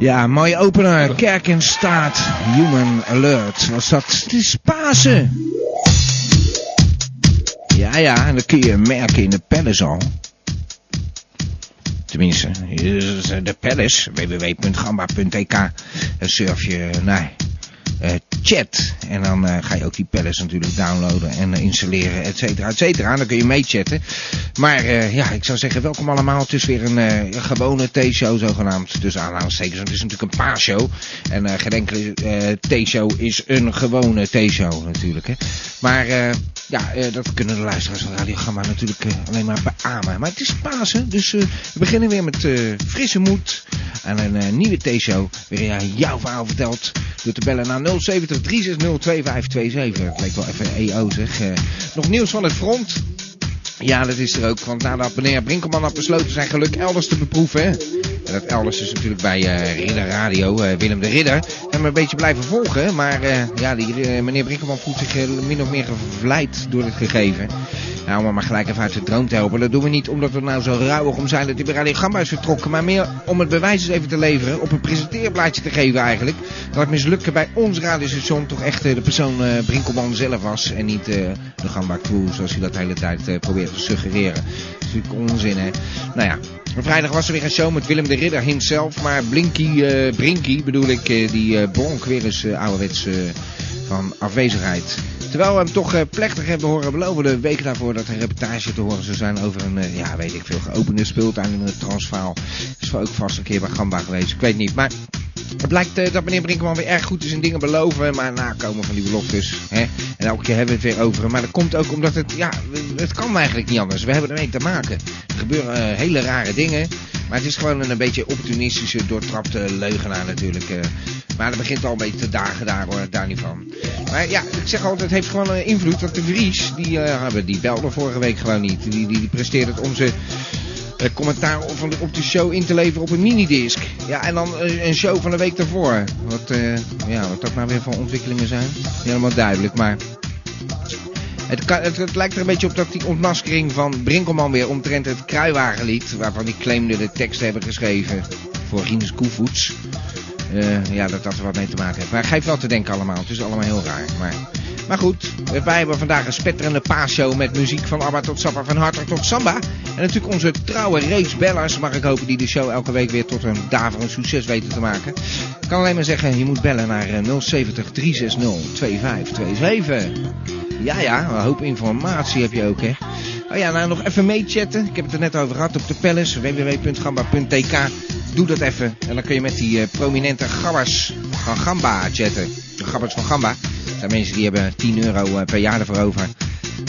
Ja, mooie opener. Kerk in staat. Human Alert. Was dat? Het is Pasen. Ja, ja, en dat kun je merken in de palace al. Tenminste, de palace. www.gamba.tk. Dan surf je eh, chat. En dan eh, ga je ook die palace natuurlijk downloaden en eh, installeren, et cetera, et cetera. Dan kun je meechatten. Maar eh, ja, ik zou zeggen, welkom allemaal. Het is weer een eh, gewone T-show zogenaamd. Dus aanhalingstekens, het is natuurlijk een paasshow. En eh, geen enkele eh, T-show is een gewone T-show natuurlijk. Hè. Maar eh, ja, eh, dat kunnen de luisteraars van Radio Gamma natuurlijk eh, alleen maar beamen. Maar het is Pasen, dus eh, we beginnen weer met eh, frisse moed aan een eh, nieuwe T-show. Waarin jij jouw verhaal vertelt door te bellen naar 070 360 2527. Dat leek wel even EO zeg. Eh, nog nieuws van het front. Ja, dat is er ook. Want nadat meneer Brinkelman had besloten zijn geluk elders te beproeven. Dat elders is natuurlijk bij eh, Ridder Radio, eh, Willem de Ridder. Me een beetje blijven volgen. Maar eh, ja, die, meneer Brinkelman voelt zich min of meer gevleid door het gegeven. Nou, om hem maar gelijk even uit de droom te helpen. Dat doen we niet omdat we nou zo rauwig om zijn dat hij bij Radio Gamma is vertrokken. Maar meer om het bewijs eens even te leveren. Op een presenteerblaadje te geven eigenlijk. Dat het mislukken bij ons radiostation toch echt de persoon Brinkelman zelf was. En niet de Gamba Crew zoals hij dat de hele tijd probeert te suggereren. Dat is natuurlijk onzin hè. Nou ja, vrijdag was er weer een show met Willem de Ridder himself. Maar Blinky, eh Brinky bedoel ik, eh, die eh bronk weer eens ouderwets van afwezigheid. Terwijl we hem toch plechtig hebben horen beloven de weken daarvoor dat er een reportage te horen zou zijn over een, ja weet ik veel, geopende speeltuin in het Transvaal. Is wel ook vast een keer bij Gamba geweest, ik weet niet. Maar het blijkt eh, dat meneer Brinkman weer erg goed is in dingen beloven, maar nakomen van die beloftes. Hè? En elke keer hebben we het weer over. Maar dat komt ook omdat het, ja, het kan eigenlijk niet anders. We hebben ermee te maken. Er gebeuren eh, hele rare dingen. Maar het is gewoon een, beetje opportunistische, doortrapte leugenaar natuurlijk. eh. maar dat begint al een beetje te dagen daar hoor, daar niet van. Maar ja, ik zeg altijd, het heeft gewoon invloed. Want de Vries, die, hebben- die belde vorige week gewoon niet. Die, die, die presteerde het om eh, commentaar op, de- show in te leveren op een minidisc. Ja, en dan eh, een show van de week daarvoor. Wat, eh, ja, wat dat nou weer voor ontwikkelingen zijn. Niet helemaal duidelijk, maar... Het, het, lijkt er een beetje op dat die ontmaskering van Brinkelman weer omtrent het kruiwagenlied, waarvan hij claimde de tekst te hebben geschreven voor Rinus Koevoets. Eh, ja, dat dat er wat mee te maken heeft. Maar geeft wel te denken allemaal. Het is allemaal heel raar. Maar, maar goed, wij hebben vandaag een spetterende paasshow met muziek van ABBA tot Sappa, van Hartog tot Samba. En natuurlijk onze trouwe reeks bellers, mag ik hopen, die de show elke week weer tot een daverend succes weten te maken. Ik kan alleen maar zeggen, je moet bellen naar eh, 070 360 2527. Ja, ja, een hoop informatie heb je ook, hè. Oh ja, nou nog even meechatten. Ik heb het er net over gehad op de palace, www.gamba.tk. Doe dat even. En dan kun je met die eh, prominente gabbers van Gamba chatten. De gabbers van Gamba. Zijn mensen die hebben 10 euro eh, per jaar ervoor over.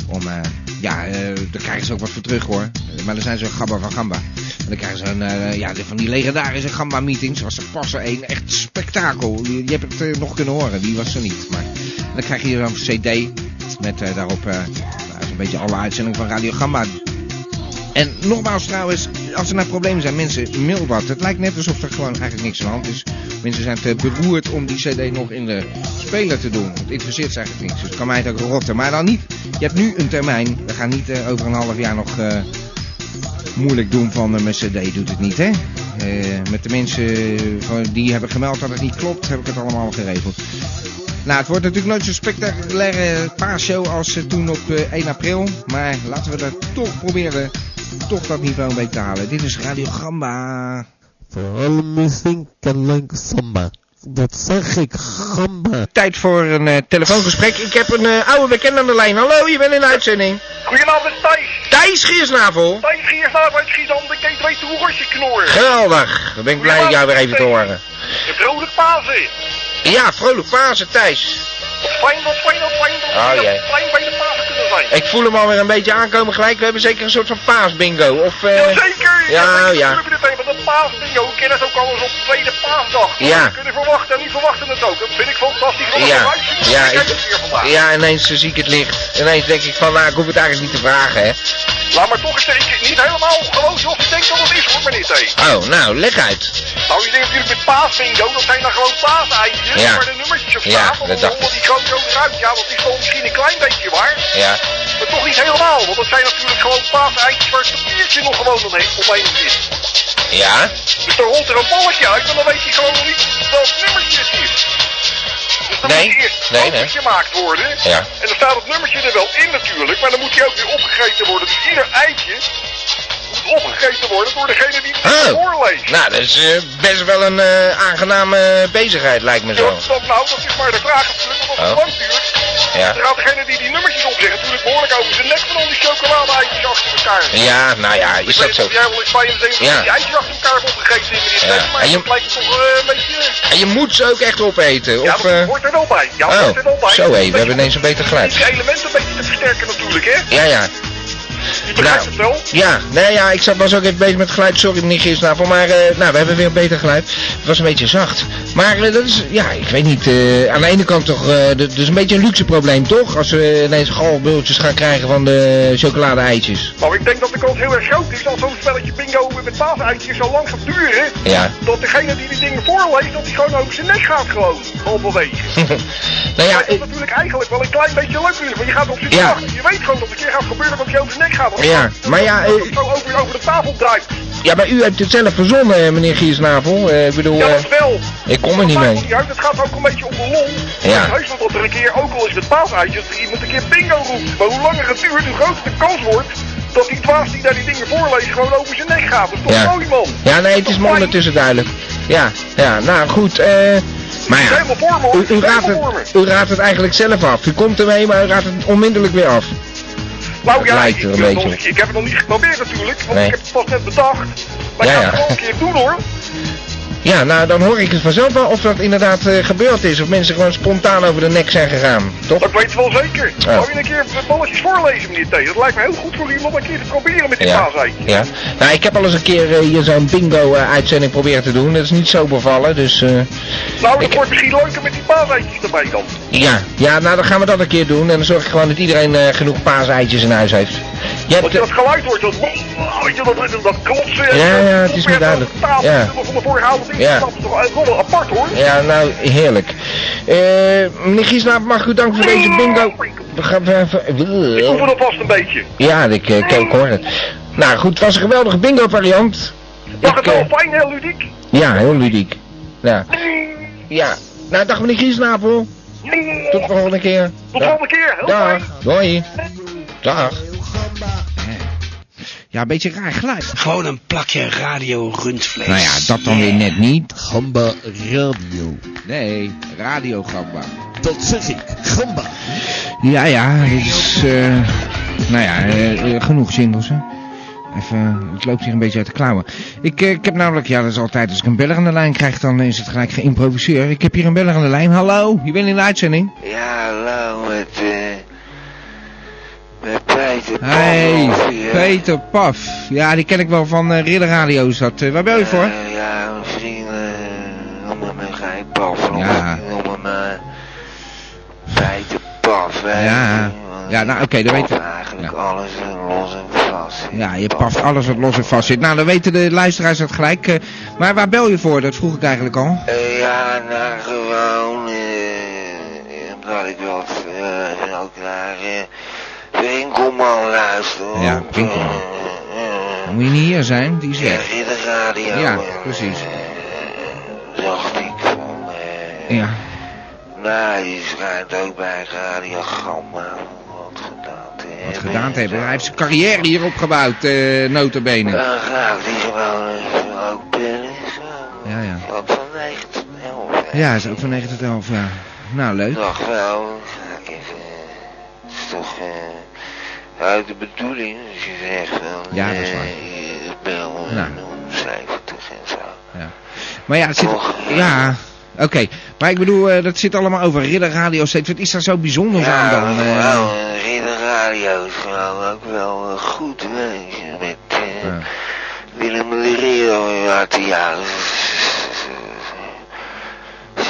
Om, eh, ja, eh daar krijgen ze ook wat voor terug hoor. Maar dan zijn ze een gabber van Gamba. En dan krijgen ze een, ja, van die legendarische Gamba-meetings. Was er pas één. Echt spektakel. Je, hebt het nog kunnen horen. Wie was er niet. Maar dan krijg je dan een cd. Met daarop eh, nou, beetje alle uitzendingen van Radio Gamba. En nogmaals trouwens, als er nou problemen zijn, mensen, mail wat. Het lijkt net alsof er gewoon eigenlijk niks aan de hand is. Mensen zijn te beroerd om die cd nog in de speler te doen. Het interesseert ze eigenlijk niks. Dus het kan mij ook rotten. Maar dan niet. Je hebt nu een termijn. We gaan niet eh, over een half jaar nog eh, moeilijk doen van eh, mijn cd doet het niet, hè. Met de mensen die hebben gemeld dat het niet klopt, heb ik het allemaal geregeld. Nou, het wordt natuurlijk nooit zo'n spectaculaire paasshow als toen op eh, 1 april. Maar laten we dat toch proberen toch dat niveau een beetje te halen. Dit is Radio Gamba. Voor alle muziek en leuke samba. Dat zeg ik, gamba. Tijd voor een eh, telefoongesprek. Ik heb een eh, oude bekende aan de lijn. Hallo, je bent in de uitzending. Goedenavond Thijs. Thijs Giersnavel. Thijs Giersnavel uit Schiedam, de keet weet hoe rosje knoor. Geweldig. Dan ben ik blij jou weer even te horen. Vrolijk Pasen. Ja, vrolijk Pasen, Thijs. Wat fijn, wat fijn, wat fijn. Dat Oh, jee. fijn bij de Pasen kunnen zijn. Ik voel hem alweer een beetje aankomen gelijk. We hebben zeker een soort van paasbingo. Of, eh, Jazeker! ja, ja. We hebben het even, dat paasdingo. We kennen het ook al eens op de tweede paasdag. Ja. We kunnen verwachten en niet verwachten het ook. Dat vind ik fantastisch. Wat Ja, ja, ik- ja, ineens zie ik het licht. Ineens denk ik van, nou, ik hoef het eigenlijk niet te vragen, hè. Laat maar toch eens. Niet helemaal gewoon zoals ik denk dat het is hoor, meneer T. Oh, nou, leg uit. Nou, je denkt natuurlijk met paasbingo, dat zijn dan gewoon paaseitjes. Ja. Waar de nummertjes op Ja, staan. dat dan dacht die gewoon zo eruit. Ja, dat is wel misschien een klein beetje waar. Ja. Maar toch niet helemaal. Want dat zijn natuurlijk gewoon paaseitjes waar het papiertje nog gewoon omheen, zit. Ja? Dus dan rolt er een balletje uit en dan weet je gewoon nog niet welk nummertje is. Dus dan Nee, moet eerst nee, nee. gemaakt worden. Ja. En dan staat het nummertje er wel in natuurlijk, maar dan moet hij ook weer opgegeten worden. Dus ieder eitje moet opgegeten worden door degene die het Oh. voorleest. Nou, dat is eh, best wel een eh, aangename bezigheid, lijkt me Ja, zo. dat, dat- nou, dat is maar de vraag natuurlijk, als het Oh. lang duurt, Ja. gaat degene die die nummertjes opzegt natuurlijk behoorlijk over zijn nek van al die chocolade-eitjes achter elkaar. Ja, nou ja, is dat zo. jij wel eens bij Ja. die eitjes achter elkaar hebt opgegeten in meneer Ja. T, maar En je- dat lijkt me toch eh, een beetje... En je moet ze ook echt opeten, Ja, of... dat eh, hoort er wel bij. Ja, oh, hoort er wel bij. zo, hé, we hebben ineens een beter geluid. Die elementen een beetje te versterken natuurlijk, hè? Ja, ja. Nou. het wel. Ja, nee, ja, ik zat, was ook even bezig met geluid. Sorry, meneer Gisnavel. Maar eh, nou, we hebben weer een beter geluid. Het was een beetje zacht. Maar eh, dat is, ja, ik weet niet. eh, aan de ene kant toch, dat is een beetje een luxe probleem, toch? Als we ineens galbultjes gaan krijgen van de chocolade-eitjes. Nou, ik denk dat de kans heel erg groot is als zo'n spelletje bingo met paaseitjes zo lang gaat duren. Ja. Dat degene die die dingen voorleest, dat die gewoon over zijn nek gaat gewoon. Halverwege. nou ja, Maar dat is natuurlijk eigenlijk wel een klein beetje leuk natuurlijk. Want je gaat op z'n Ja. wachten. Je weet gewoon dat het een keer gaat gebeuren dat je over zijn nek gaat. Want Ja, maar ja, dat eh, het zo over, over de tafel draait. ja, maar u hebt het zelf verzonnen, eh, meneer Giersnavel. Eh, ik bedoel, Ja, dat wel. ik kom er niet mee. niet uit. Het gaat ook een beetje om de lol. Ja. Weet wel dat er een keer, ook al is het paaseitjes, dat iemand een keer bingo roept. Maar hoe langer het duurt, hoe groter de kans wordt dat die dwaas die daar die dingen voorleest gewoon over zijn nek gaat. Dat is toch Ja. mooi, man? Ja, nee, het is me ondertussen duidelijk. Ja, ja, nou goed. eh maar Het is ja, u, Het u, raadt het, u raadt het eigenlijk zelf af. U komt ermee, maar u raadt het onmiddellijk weer af. Nou ja, ik, een ik, nog- heb het nog niet geprobeerd natuurlijk, want Nee. ik heb het pas net bedacht. Maar ik ga het gewoon een keer doen hoor. Ja, nou dan hoor ik het vanzelf wel of dat inderdaad eh, gebeurd is. Of mensen gewoon spontaan over de nek zijn gegaan. Toch? Dat weet je wel zeker. Oh. Zou je een keer balletjes voorlezen, meneer T? Dat lijkt me heel goed voor iemand een keer te proberen met die Ja. paaseitjes. ja. Nou, ik heb al eens een keer eh, hier zo'n bingo-uitzending proberen te doen. Dat is niet zo bevallen, dus... eh, Nou, dat Ik- wordt misschien leuker met die paaseitjes erbij dan. ja. ja, nou dan gaan we dat een keer doen. En dan zorg ik gewoon dat iedereen eh, genoeg paaseitjes in huis heeft. Je hebt... Want je dat geluid hoort, dat, weet je, dat, dat, klotsen. Ja, ja, het is me duidelijk. Tafel, Ja. van de vorige avond Ja. dat is toch wel apart hoor. Ja, nou, heerlijk. Eh, meneer Giesnaap, mag u dank voor deze bingo. We gaan even... Ik oefen dat vast een beetje. Ja, ik, eh, ik, ik hoor het. Nou goed, het was een geweldige bingo variant. Mag het wel eh, fijn, heel ludiek. ja, heel ludiek. Ja. ja. Nou, dag meneer Giesnapel. Tot de volgende keer. Tot de volgende keer. Heel Dag. Doei. Dag. Ja, een beetje raar geluid. Gewoon een plakje radio rundvlees. Nou ja, dat dan weer net niet. Gamba Radio. Nee, radiogamba. Dat zeg ik. Gamba. Ja, ja, het is... eh nou ja, eh, eh, genoeg jingles, hè. Even, het loopt hier een beetje uit de klauwen. Ik, eh, ik heb namelijk, ja, dat is altijd, als ik een beller aan de lijn krijg, dan is het gelijk geïmproviseerd. Ik heb hier een beller aan de lijn. Hallo, je bent in de uitzending. Ja, hallo, met, eh... Peter Hey, hier. Peter Paf. Ja, die ken ik wel van uh, Ridder Radio dat. Eh, waar bel je voor? Eh, ja, mijn vrienden eh, noemen me geen Pavlov. Ja. Noemen me... Peter Paf, hè. Ja. Ja, nou, oké, dan paf weet je- eigenlijk ja. alles eh, los en vast. Ja, je paft alles wat los en vast zit. Nou, dan weten de luisteraars dat gelijk. eh, maar waar bel je voor? Dat vroeg ik eigenlijk al. Eh, ja, nou gewoon, eh, omdat ik wel eh, ook naar eh, Winkelman luister. Ja, want, Winkelman. eh, eh, Dan moet je niet hier zijn, die is Ja, in de radio. Ja, precies. eh, dacht ik van, eh, Ja. nou, je schijnt ook bij Radio Gamma wat gedaan te Wat hebben. gedaan te hebben. Hij heeft zijn carrière hier opgebouwd, eh notabene. Dan ga ik die gewoon ook. Zo. Ja, ja. Ook van 9 tot 11. hè. Ja, hij is ook van 9 tot 11, ja. Nou, leuk. Dacht wel, ga ik even, eh, het is toch eh, uit de bedoeling als je zegt van, Ja, dat is eh, waar. je bel eh, Nou. 70 en zo. Maar ja, het zit... Toch? Ja, oké. Maar ik bedoel, eh, dat zit allemaal over Ridder Radio steeds. Wat is daar zo bijzonders aan dan? eh? nou, Ridder radio is gewoon ook wel eh, goed met eh, Ja. Willem de Ridder uit de jaren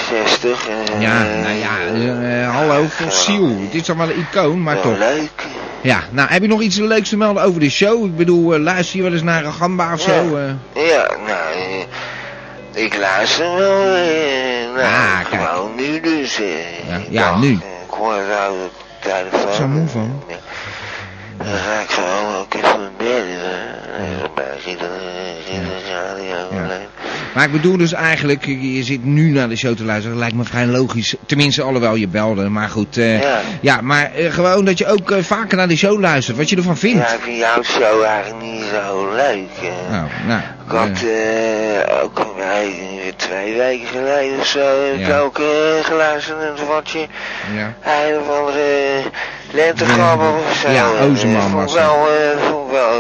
60. eh, Ja, nou ja, eh, eh, hallo, fossiel. Het is toch wel een icoon, maar wel toch. leuk. Ja, nou, heb je nog iets leuks te melden over de show? Ik bedoel, eh, luister je wel eens naar een gamba of zo? eh? Ja, nou, eh, ik luister wel, nou, Ah, kijk. gewoon nu dus. Ja, ik ja, nu. Ik hoor het uit de telefoon. Zo moe van. Ja. Dan ga ik gewoon ook even zitten, alleen. Maar ik bedoel dus eigenlijk, je zit nu naar de show te luisteren. Dat lijkt me vrij logisch. Tenminste, alhoewel je belde. Maar goed, eh, Ja. ja, maar eh, gewoon dat je ook eh, vaker naar de show luistert. Wat je ervan vindt. Ja, ik vind jouw show eigenlijk niet zo leuk. Nou, nou. Ik had eh, eh, ook twee weken geleden of zo, heb ik Ja. ook eh, geluisterd naar wat je ja. Een of andere of zo. Ja, eh, Ozeman vond ik was wel, vond ik wel,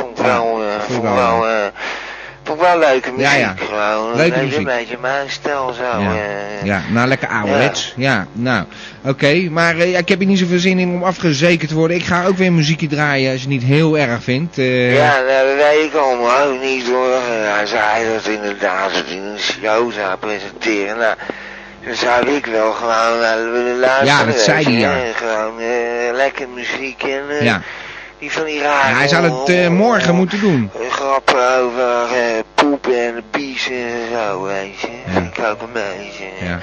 vond ik wel, vond vond ik ik wel, eh, ik wel leuke muziek Ja, ja. gewoon. Leuke Een beetje- muziek. Een beetje mijn stijl zo. Ja. eh. ja, nou lekker ouderwets. Ja, nou, oké. Maar eh, ik heb hier niet zoveel zin in om afgezekerd te worden. Ik ga ook weer muziekje draaien als je het niet heel erg vindt. eh. Ja, nou, dat weet ik allemaal ook niet hoor. Eh, Hij zei dat inderdaad dat hij een show zou presenteren. Nou, dan zou ik wel gewoon naar willen luisteren. Ja, dat zei hij, ja. Gewoon eh, lekker muziek en eh, Ja. Die van die rare... Ja, hij zou het eh, morgen moeten doen. Eh, Grappen over eh, poepen en piezen en zo, weet je. Ja. Ik ook een beetje. Ja.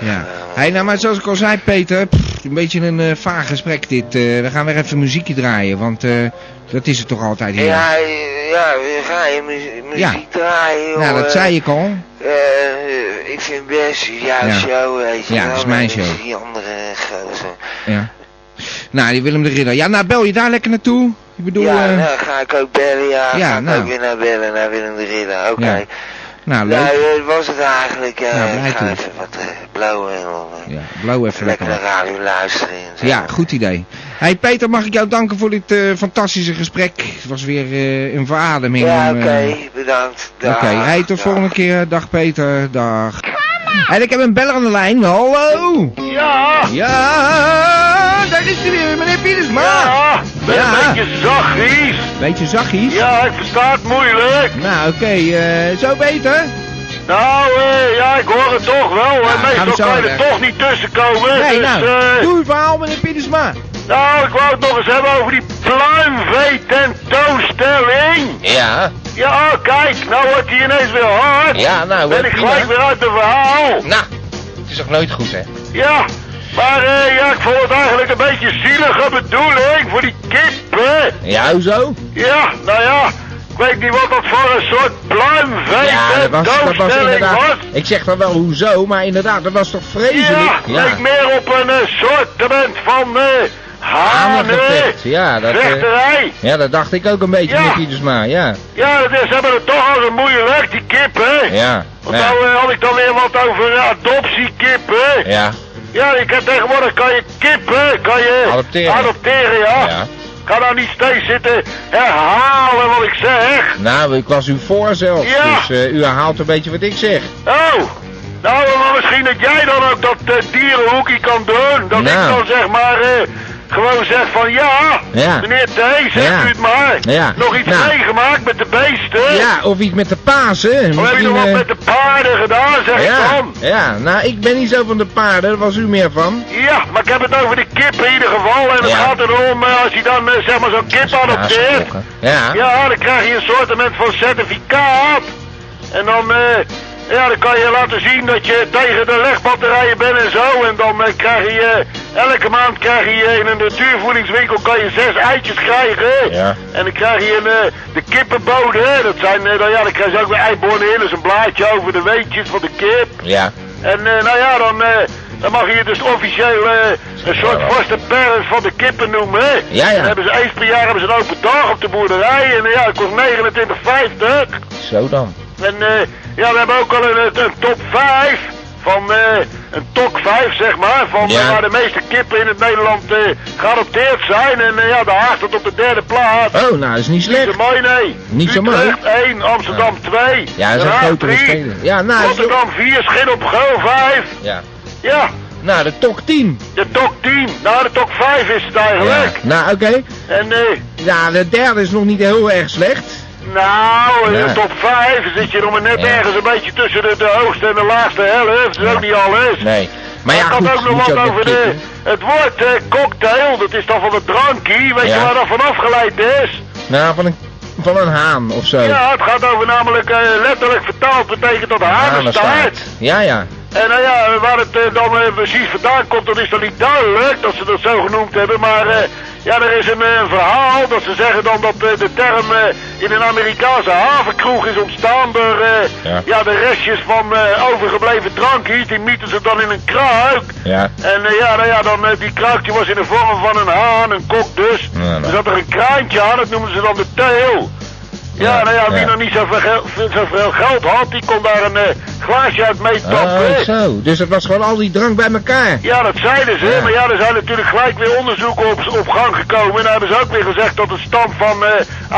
Ja. Hey, nou, maar zoals ik al zei, Peter, pff, een beetje een eh, vaag gesprek dit. Eh, we gaan weer even muziekje draaien, want eh, dat is het toch altijd hier. Ja, eh, ja, we gaan je mu- Ja. muziek draaien, joh. Nou, dat eh. zei ik al. Eh, ik vind best jouw Ja. show, weet je Ja, dat is mijn show. Die andere gozer. Ja. Nou, die Willem de Ridder. Ja, nou, bel je daar lekker naartoe? Ik bedoel, ja, eh, nou ga ik ook bellen, ja. Ja, ga ik nou. ook weer naar bellen, naar Willem de Ridder. Oké. Ja. nou, Nou, leuk. eh, dat was het eigenlijk. Ja, Nou, blij ik ga toe. even wat uh, en eh, Ja, blauw even lekker lekker. naar radio luisteren. Ja, goed idee. Hey Peter, mag ik jou danken voor dit eh, fantastische gesprek. Het was weer eh, een verademing. Ja, oké, eh, bedankt. Oké, hey, tot dag. volgende keer. Dag Peter, dag. En ik heb een beller aan de lijn. Hallo! Ja, Ja, daar is hij weer, meneer Pietersma. ja, ben Ja. een beetje zachtjes. Beetje zachtjes. Ja, ik versta het moeilijk. Nou, oké, eh, zo beter? Nou, eh, ja, ik hoor het toch wel. Ja, en gaan we meestal zo kan je er toch niet tussenkomen. Nee, dus, nou, eh, doe uw verhaal, meneer Pietersma. nou, ik wou het nog eens hebben over die pluimvee tentoonstelling. Ja, Ja, kijk, nou wordt hij ineens weer hard. ja, nou, Ben ik gelijk weer uit de verhaal. Nou, het is toch nooit goed, hè? Ja, maar eh, ja, ik vond het eigenlijk een beetje zielige bedoeling voor die kippen. Ja, hoezo? Ja, nou ja, ik weet niet wat dat voor een soort pluimvee Ja, dat was, dat was tentoonstelling inderdaad... was. Ik zeg dan wel hoezo, maar inderdaad, dat was toch vreselijk? Ja, leek meer op een uh, sortiment van eh hanen. Hanengevecht, ja, dat... eh, Vechterij. ja, dat dacht ik ook een beetje, Ja. meneer Pietersma, ja. Ja, dat is, ze hebben het toch al zo moeilijk, die kippen. Ja, Want ja, nou eh, had ik dan weer wat over eh, adoptiekippen. ja, Ja, ik heb tegenwoordig kan je kippen, kan je Adopteren. adopteren, ja. ja. Ga nou niet steeds zitten herhalen wat ik zeg. Nou, ik was u voor zelfs, Ja. dus eh, u herhaalt een beetje wat ik zeg. Oh, nou, maar misschien dat jij dan ook dat eh, dierenhoekje kan doen. Dat Nou. ik dan zeg maar, eh, gewoon zeg van ja, Ja. meneer T, zegt Ja. u het maar. Ja. Nog iets Nou. meegemaakt met de beesten? Ja, of iets met de Pasen. Of heb je nog wat eh, met de paarden gedaan, zeg ik ja, dan? ja, nou, ik ben niet zo van de paarden, daar was u meer van. Ja, maar ik heb het over de kip in ieder geval. En het gaat erom, eh, als je dan eh, zeg maar zo'n kip adopteert. Ja, Ja, dan krijg je een soortement van certificaat. En dan, ja, dan kan je laten zien dat je tegen de legbatterijen bent en zo. En dan eh, krijg je, eh, elke maand krijg je in een natuurvoedingswinkel kan je zes eitjes krijgen. Ja. En dan krijg je een, eh, de kippenbode, hè. dat zijn, dan, ja, dan krijg je ook weer eibonen in. Dat is een blaadje over de weetjes van de kip. ja, En eh, nou ja, dan, eh, dan mag je dus officieel eh, een soort vaste parent van de kippen noemen. Hè? Ja, ja. Dan hebben ze eens per jaar hebben ze een open dag op de boerderij. En ja, dat kost 29,50. zo dan. En eh, ja, we hebben ook al een, een top 5 van eh, een top 5 zeg maar. Van Ja. eh, waar de meeste kippen in het Nederland eh, geadopteerd zijn. En eh, ja, de Haag staat op de derde plaats. Oh, nou, dat is niet Niet slecht. zo mooi, nee. Niet zo mooi. Utrecht 1, Amsterdam 2. Ja, dat zijn grotere 3, steden. Ja, nou, Rotterdam 4, Schijn op Geul 5. Ja, Ja, Nou, de TOC 10. De TOC 10. Nou, de TOC 5 is het eigenlijk. Nou, oké. En eh, Ja, de derde is nog niet heel erg slecht. Nou, in de top 5 zit je nog maar net Ja. ergens een beetje tussen de, de hoogste en de laagste helft. Dat is ook niet alles. Nee. Maar ja, goed, had ook nog wat over de, het woord eh, cocktail. Dat is dan van het drankie. Weet Ja. je waar dat van afgeleid is? Nou, van een, van een haan of zo. Ja, het gaat over namelijk eh, letterlijk vertaald betekent dat hanenstaart. Hanenstaart. Ja, ja. En nou ja, waar het eh, dan eh, precies vandaan komt, dat is dan niet duidelijk dat ze dat zo genoemd hebben. Maar eh, ja, er is een, verhaal dat ze zeggen dan dat de term in een Amerikaanse havenkroeg is ontstaan door Ja. ja. de restjes van overgebleven drankjes. Die mieten ze dan in een kruik. Ja. En ja, nou ja, dan, die kruikje was in de vorm van een haan, een kok dus. Ja, nou. Er zat er een kraantje aan, dat noemden ze dan de teel. Ja, nou ja, wie nog niet zoveel, zoveel geld had, die kon daar een eh, glaasje uit mee tappen. Oh, zo. Dus het was gewoon al die drank bij elkaar. Ja, dat zeiden ze, Ja. maar ja, er zijn natuurlijk gelijk weer onderzoeken op, op gang gekomen. En daar hebben ze ook weer gezegd dat het stamt van eh,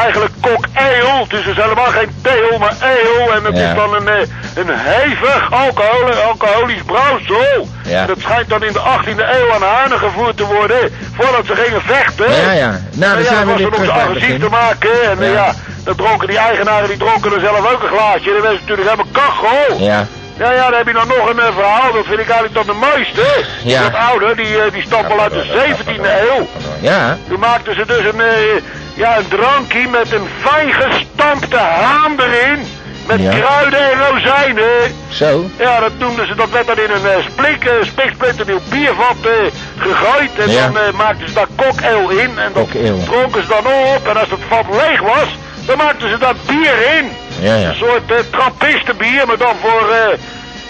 eigenlijk kok ale. Dus het is helemaal geen teel, maar ale. En het Ja. is dan een, eh, een hevig alcohol, alcoholisch brouwsel. Ja. Dat schijnt dan in de 18e eeuw aan hanen gevoerd te worden, voordat ze gingen vechten. Ja, ja. Nou, dan ja, zijn we was weer terug ze bij te maken. En Ja. Dan dronken die eigenaren, die dronken er zelf ook een glaasje. Werden ze natuurlijk helemaal kachel. Ja. Ja, ja, dan heb je dan nog een eh, verhaal, dat vind ik eigenlijk dan de mooiste. Ja. Dat oude, die, eh, die stamt al uit de 17e eeuw. Ja. Toen maakten ze dus een, eh, ja, een drankje met een fijn gestampte haan erin. Met Ja. kruiden en rozijnen. Zo. Ja, dat noemden ze, dat werd dan in een splik, eh, spiksplinternieuw biervat eh, gegooid. En Ja. dan maakten ze daar kokeel in. En dat dronken ze dan op. En als het vat leeg was, dan maakten ze daar bier in. Ja, ja. Een soort eh, trappistenbier, maar dan voor, eh,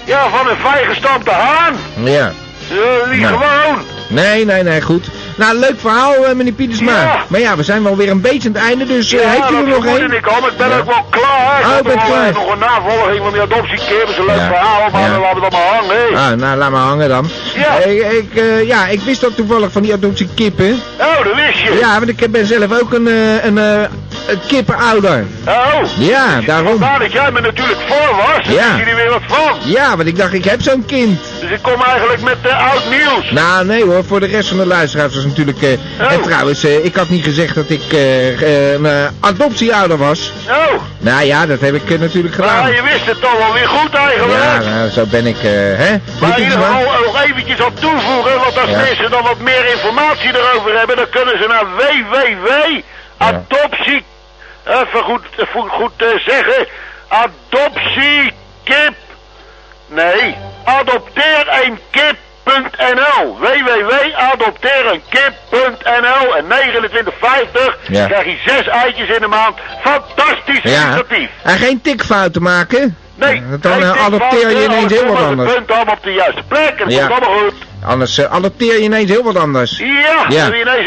ja, van een fijn gestampte haan. Ja. Niet Nou. gewoon. Nee, nee, nee, goed. Nou, leuk verhaal, eh, meneer Pietersma. Ja. Maar ja, we zijn wel weer een beetje aan het einde, dus ja, heeft u er dat nog één? ik al, ik ben Ja. ook wel klaar. Ik Oh, bent nog, klaar. nog een navolging van die adoptiekip. Dat is een leuk verhaal, maar dan laten we dat maar hangen. Ah, nou, laat maar hangen dan. Ja. Ik, ik, ja, ik wist ook toevallig van die adoptiekippen. Oh, dat wist je. Ja, want ik ben zelf ook een, een, een kippenouder. Oh. Ja, daarom. Vandaar dat jij me natuurlijk voor was. Ja. er weer wat van. Ja, want ik dacht, ik heb zo'n kind. Dus ik kom eigenlijk met eh, oud nieuws. Nou, nee hoor, voor de rest van de luisteraars was natuurlijk... eh Oh. En trouwens, eh, ik had niet gezegd dat ik een adoptieouder was. Oh. Nou ja, dat heb ik natuurlijk gedaan. Nou, je wist het toch wel weer goed eigenlijk. Ja, nou, zo ben ik, eh, hè? Maar in ieder geval nog eventjes op toevoegen, want als Ja. mensen dan wat meer informatie erover hebben, dan kunnen ze naar www.adoptie, even goed, goed, goed eh, zeggen, adoptiekip, nee, adopteer1kip.nl www.adopteerenkip.nl en 29,50 Ja. krijg je zes eitjes in de maand. Fantastisch Ja. initiatief. En geen tikfouten maken. Nee, Dan eh, adopteer je ineens heel wat komt anders. Het punt allemaal op de juiste plek en het Ja. komt allemaal goed. Anders eh, adopteer je ineens heel wat anders. Ja, Ja. heb je ineens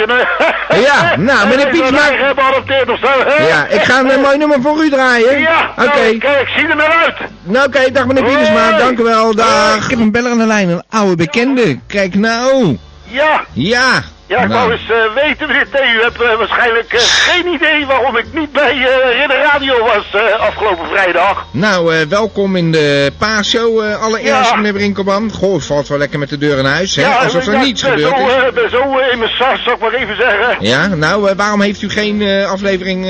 een... Ja, nou, meneer Pietersma- eigen hebben adopteerd of zo, hè? Ja, ik ga een eh, mooi nummer voor u draaien. Ja, Oké. nou, kijk, ik zie er naar uit. Nou, oké, dag meneer Pietersma, dank u wel, dag. Ik heb een beller aan de lijn, een oude bekende. Kijk nou. Ja, Ja. Ja, ik nou. wou eens eh, weten, meneer T. U hebt eh, waarschijnlijk eh, geen idee waarom ik niet bij Ridder Radio was afgelopen vrijdag. Nou, welkom in de paasshow eh, allereerst, Ja. meneer Brinkelman. Goh, het valt wel lekker met de deur in huis, hè? Alsof er ik niets zo, is. eh, ben zo eh, in mijn sas, zal ik maar even zeggen. Ja, nou, waarom heeft u geen aflevering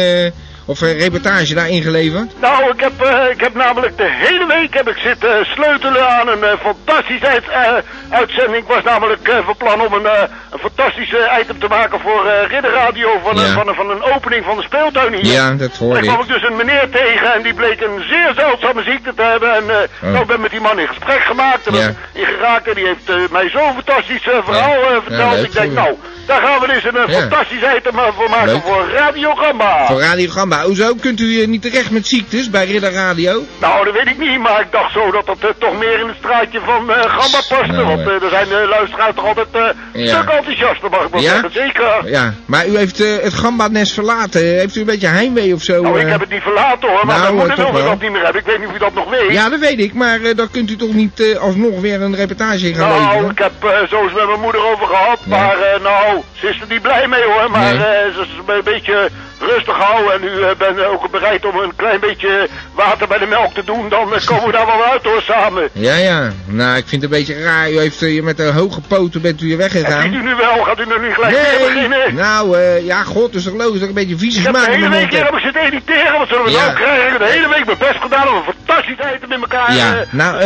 of eh, reportage daar ingeleverd? Nou, ik heb, eh, ik heb namelijk de hele week heb ik zitten sleutelen aan een eh, fantastische uit- eh, uitzending. Ik was namelijk eh, van plan om een, eh, een fantastische item te maken voor eh Ridder Radio van, een- Ja. van, een- van een opening van de speeltuin hier. Ja, dat hoorde daar kwam ik. ik dus een meneer tegen en die bleek een zeer zeldzame ziekte te hebben. En eh Oh. nou, ik ben met die man in gesprek gemaakt en Ja. in geraakt. En die heeft eh, mij zo'n fantastisch eh, verhaal Ja. eh, Ja, verteld. leuk ik denk, nou, daar gaan we dus een eh, Ja. fantastisch item voor maken Leuk. voor Radio Gamba. Voor Radio Gamba. Hoezo kunt u eh, niet terecht met ziektes bij Ridder Radio? Nou, dat weet ik niet, maar ik dacht zo dat dat eh, toch meer in het straatje van eh Gamba paste. Nou, want eh. eh, er zijn de luisteraars toch altijd Ja. stuk enthousiaster, mag ik wel Ja? zeggen. Zeker. Ja, maar u heeft het Gamba-nest verlaten. Heeft u een beetje heimwee of zo? Nou, ik heb het niet verlaten hoor, maar Nou, mijn moeder toch wil wel. dat niet meer hebben. Ik weet niet of u dat nog weet. Ja, dat weet ik, maar dan kunt u toch niet alsnog weer een reportage in gaan Nou, leveren? ik heb zo eens met mijn moeder over gehad, maar eh, nou, ze is er niet blij mee hoor, maar Nee. eh, ze is een beetje rustig houden en u eh, bent ook bereid om een klein beetje water bij de melk te doen, dan eh, komen we daar wel uit hoor, samen. Ja, ja. Nou, ik vind het een beetje raar. U heeft met een hoge poten bent u hier En ziet weggegaan. u nu wel, gaat u er nu gelijk weer Nee, beginnen? nou, eh, ja, god, is toch logisch dat ik een beetje vieze Ik heb de smaak hele week hier heb. ik zitten editeren, wat zullen we Ja. nou krijgen? De hele week mijn best gedaan om een fantastisch item in elkaar Ja, nou,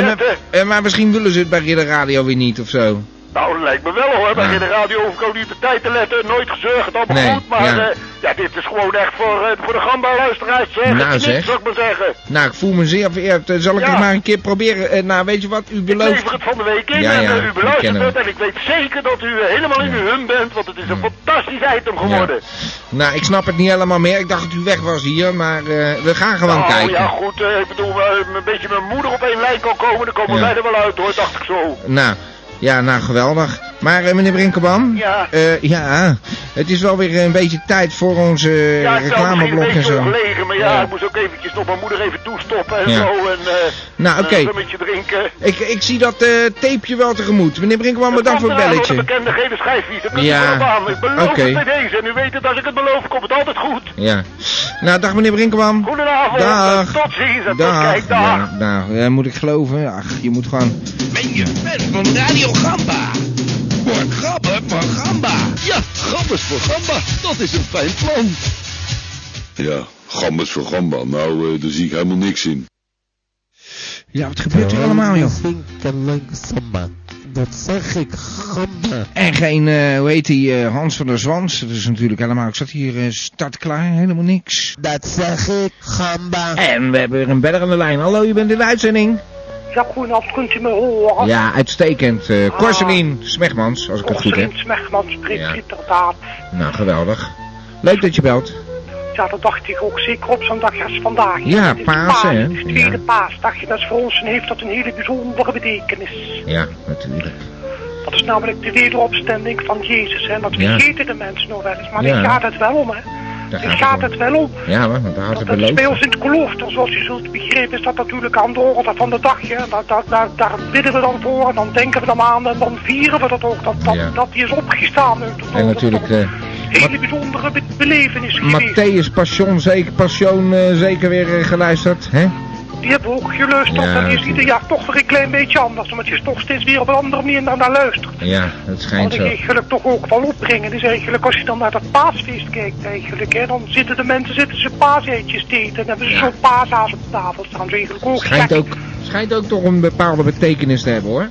en, maar misschien willen ze het bij de radio weer niet of zo. Nou, dat lijkt me wel hoor. Bij Ja. de radio hoef ik ook niet op de tijd te letten. Nooit gezorgd, allemaal Nee, goed. Maar ja. ja. ja, dit is gewoon echt voor, eh, voor de gamba-luisteraars. Zeg. Nou, zeg. zou ik maar zeggen. Nou, ik voel me zeer vereerd. Eh, Zal ik Ja. het maar een keer proberen? Eh, nou, weet je wat? U Ik belooft... lever het van de week in Ja, en ja, eh, u beluistert het. En ik weet zeker dat u eh, helemaal in uw hum bent. Want het is een fantastisch item geworden. Nou, ik snap het niet helemaal meer. Ik dacht dat u weg was hier, maar eh, we gaan gewoon nou kijken. ja, goed. eh, ik bedoel, eh, een beetje mijn moeder op één lijn kan komen. Dan komen wij er wel uit hoor, dacht ik zo. Nou, ja, nou, geweldig. Maar eh, meneer Brinkelman? Ja. Eh, ja, het is wel weer een beetje tijd voor onze Ja, een reclameblok en zo. Maar ja, Ja. ik moest ook eventjes nog mijn moeder even toestoppen en Ja. zo. En eh Nou, oké. een rummetje drinken. Ik, ik zie dat eh tapeje wel tegemoet. Meneer Brinkelman, bedankt voor het belletje. De bekende gele schijfjes, dat kunt Ja, op aan. Ik beloof oké. het bij deze. En u weet het, als ik het beloof, komt het altijd goed. Ja. Nou, dag meneer Brinkelman. Goedenavond. Dag. Tot ziens. En tot Dag. kijk, dag. Ja, nou, moet ik geloven? Ach, je moet gewoon... Ben je fan van Radio Gamba? Voor grappen voor Gamba. Ja, Gambas voor Gamba, dat is een fijn plan. Ja, gambas voor gamba. Nou, eh, daar zie ik helemaal niks in. Ja, wat gebeurt hier allemaal, joh? Samba. Dat zeg ik, gamba. En geen, eh, hoe heet die, eh, Hans van der Zwans. Dat is natuurlijk helemaal... Ik zat hier eh, startklaar, helemaal niks. Dat zeg ik, gamba. En we hebben weer een beller aan de lijn. Hallo, je bent in de uitzending. Ja, goedenavond, kunt u me horen? Ja, uitstekend. eh Corselien Smegmans, als ik het goed heb. Corselien Smegman spreekt Ja. inderdaad. Nou, geweldig. Leuk dat je belt. Ja, dat dacht ik ook zeker op zo'n dag als vandaag. Ja, Pasen, Paas, hè? De tweede Ja. en dat is voor ons en heeft dat een hele bijzondere betekenis. Ja, natuurlijk. Dat is namelijk de wederopstanding van Jezus. Hè? Dat Ja. vergeten de mensen nog wel eens. Maar Ja. daar gaat het wel om, hè. Daar gaat gaat het het wel om. Ja, maar daar had het dat is bij beloofd. ons in het klooster, zoals u zult begrijpen, is dat natuurlijk aan de orde van de dag. Hè? Daar, daar bidden we dan voor en dan denken we dan aan en dan vieren we dat ook, dat, dat, hij is opgestaan. En natuurlijk een hele bijzondere be- belevenis geweest. Matthäus Passion, zeker, Passion eh, zeker weer eh, geluisterd, hè? Die hebben we ook geluisterd Ja, en is ieder jaar toch weer een klein beetje anders. Omdat je toch steeds weer op een andere manier naar, naar luistert. Ja, Wat schijnt ik zo. eigenlijk toch ook wel opbrengen is eigenlijk als je dan naar dat paasfeest kijkt eigenlijk. Hè, dan zitten de mensen zitten ze paaseitjes te eten en hebben ze Ja. zo'n paashaas op tafel staan. Dat eigenlijk ook Schijnt ook, schijnt ook toch een bepaalde betekenis te hebben, hoor.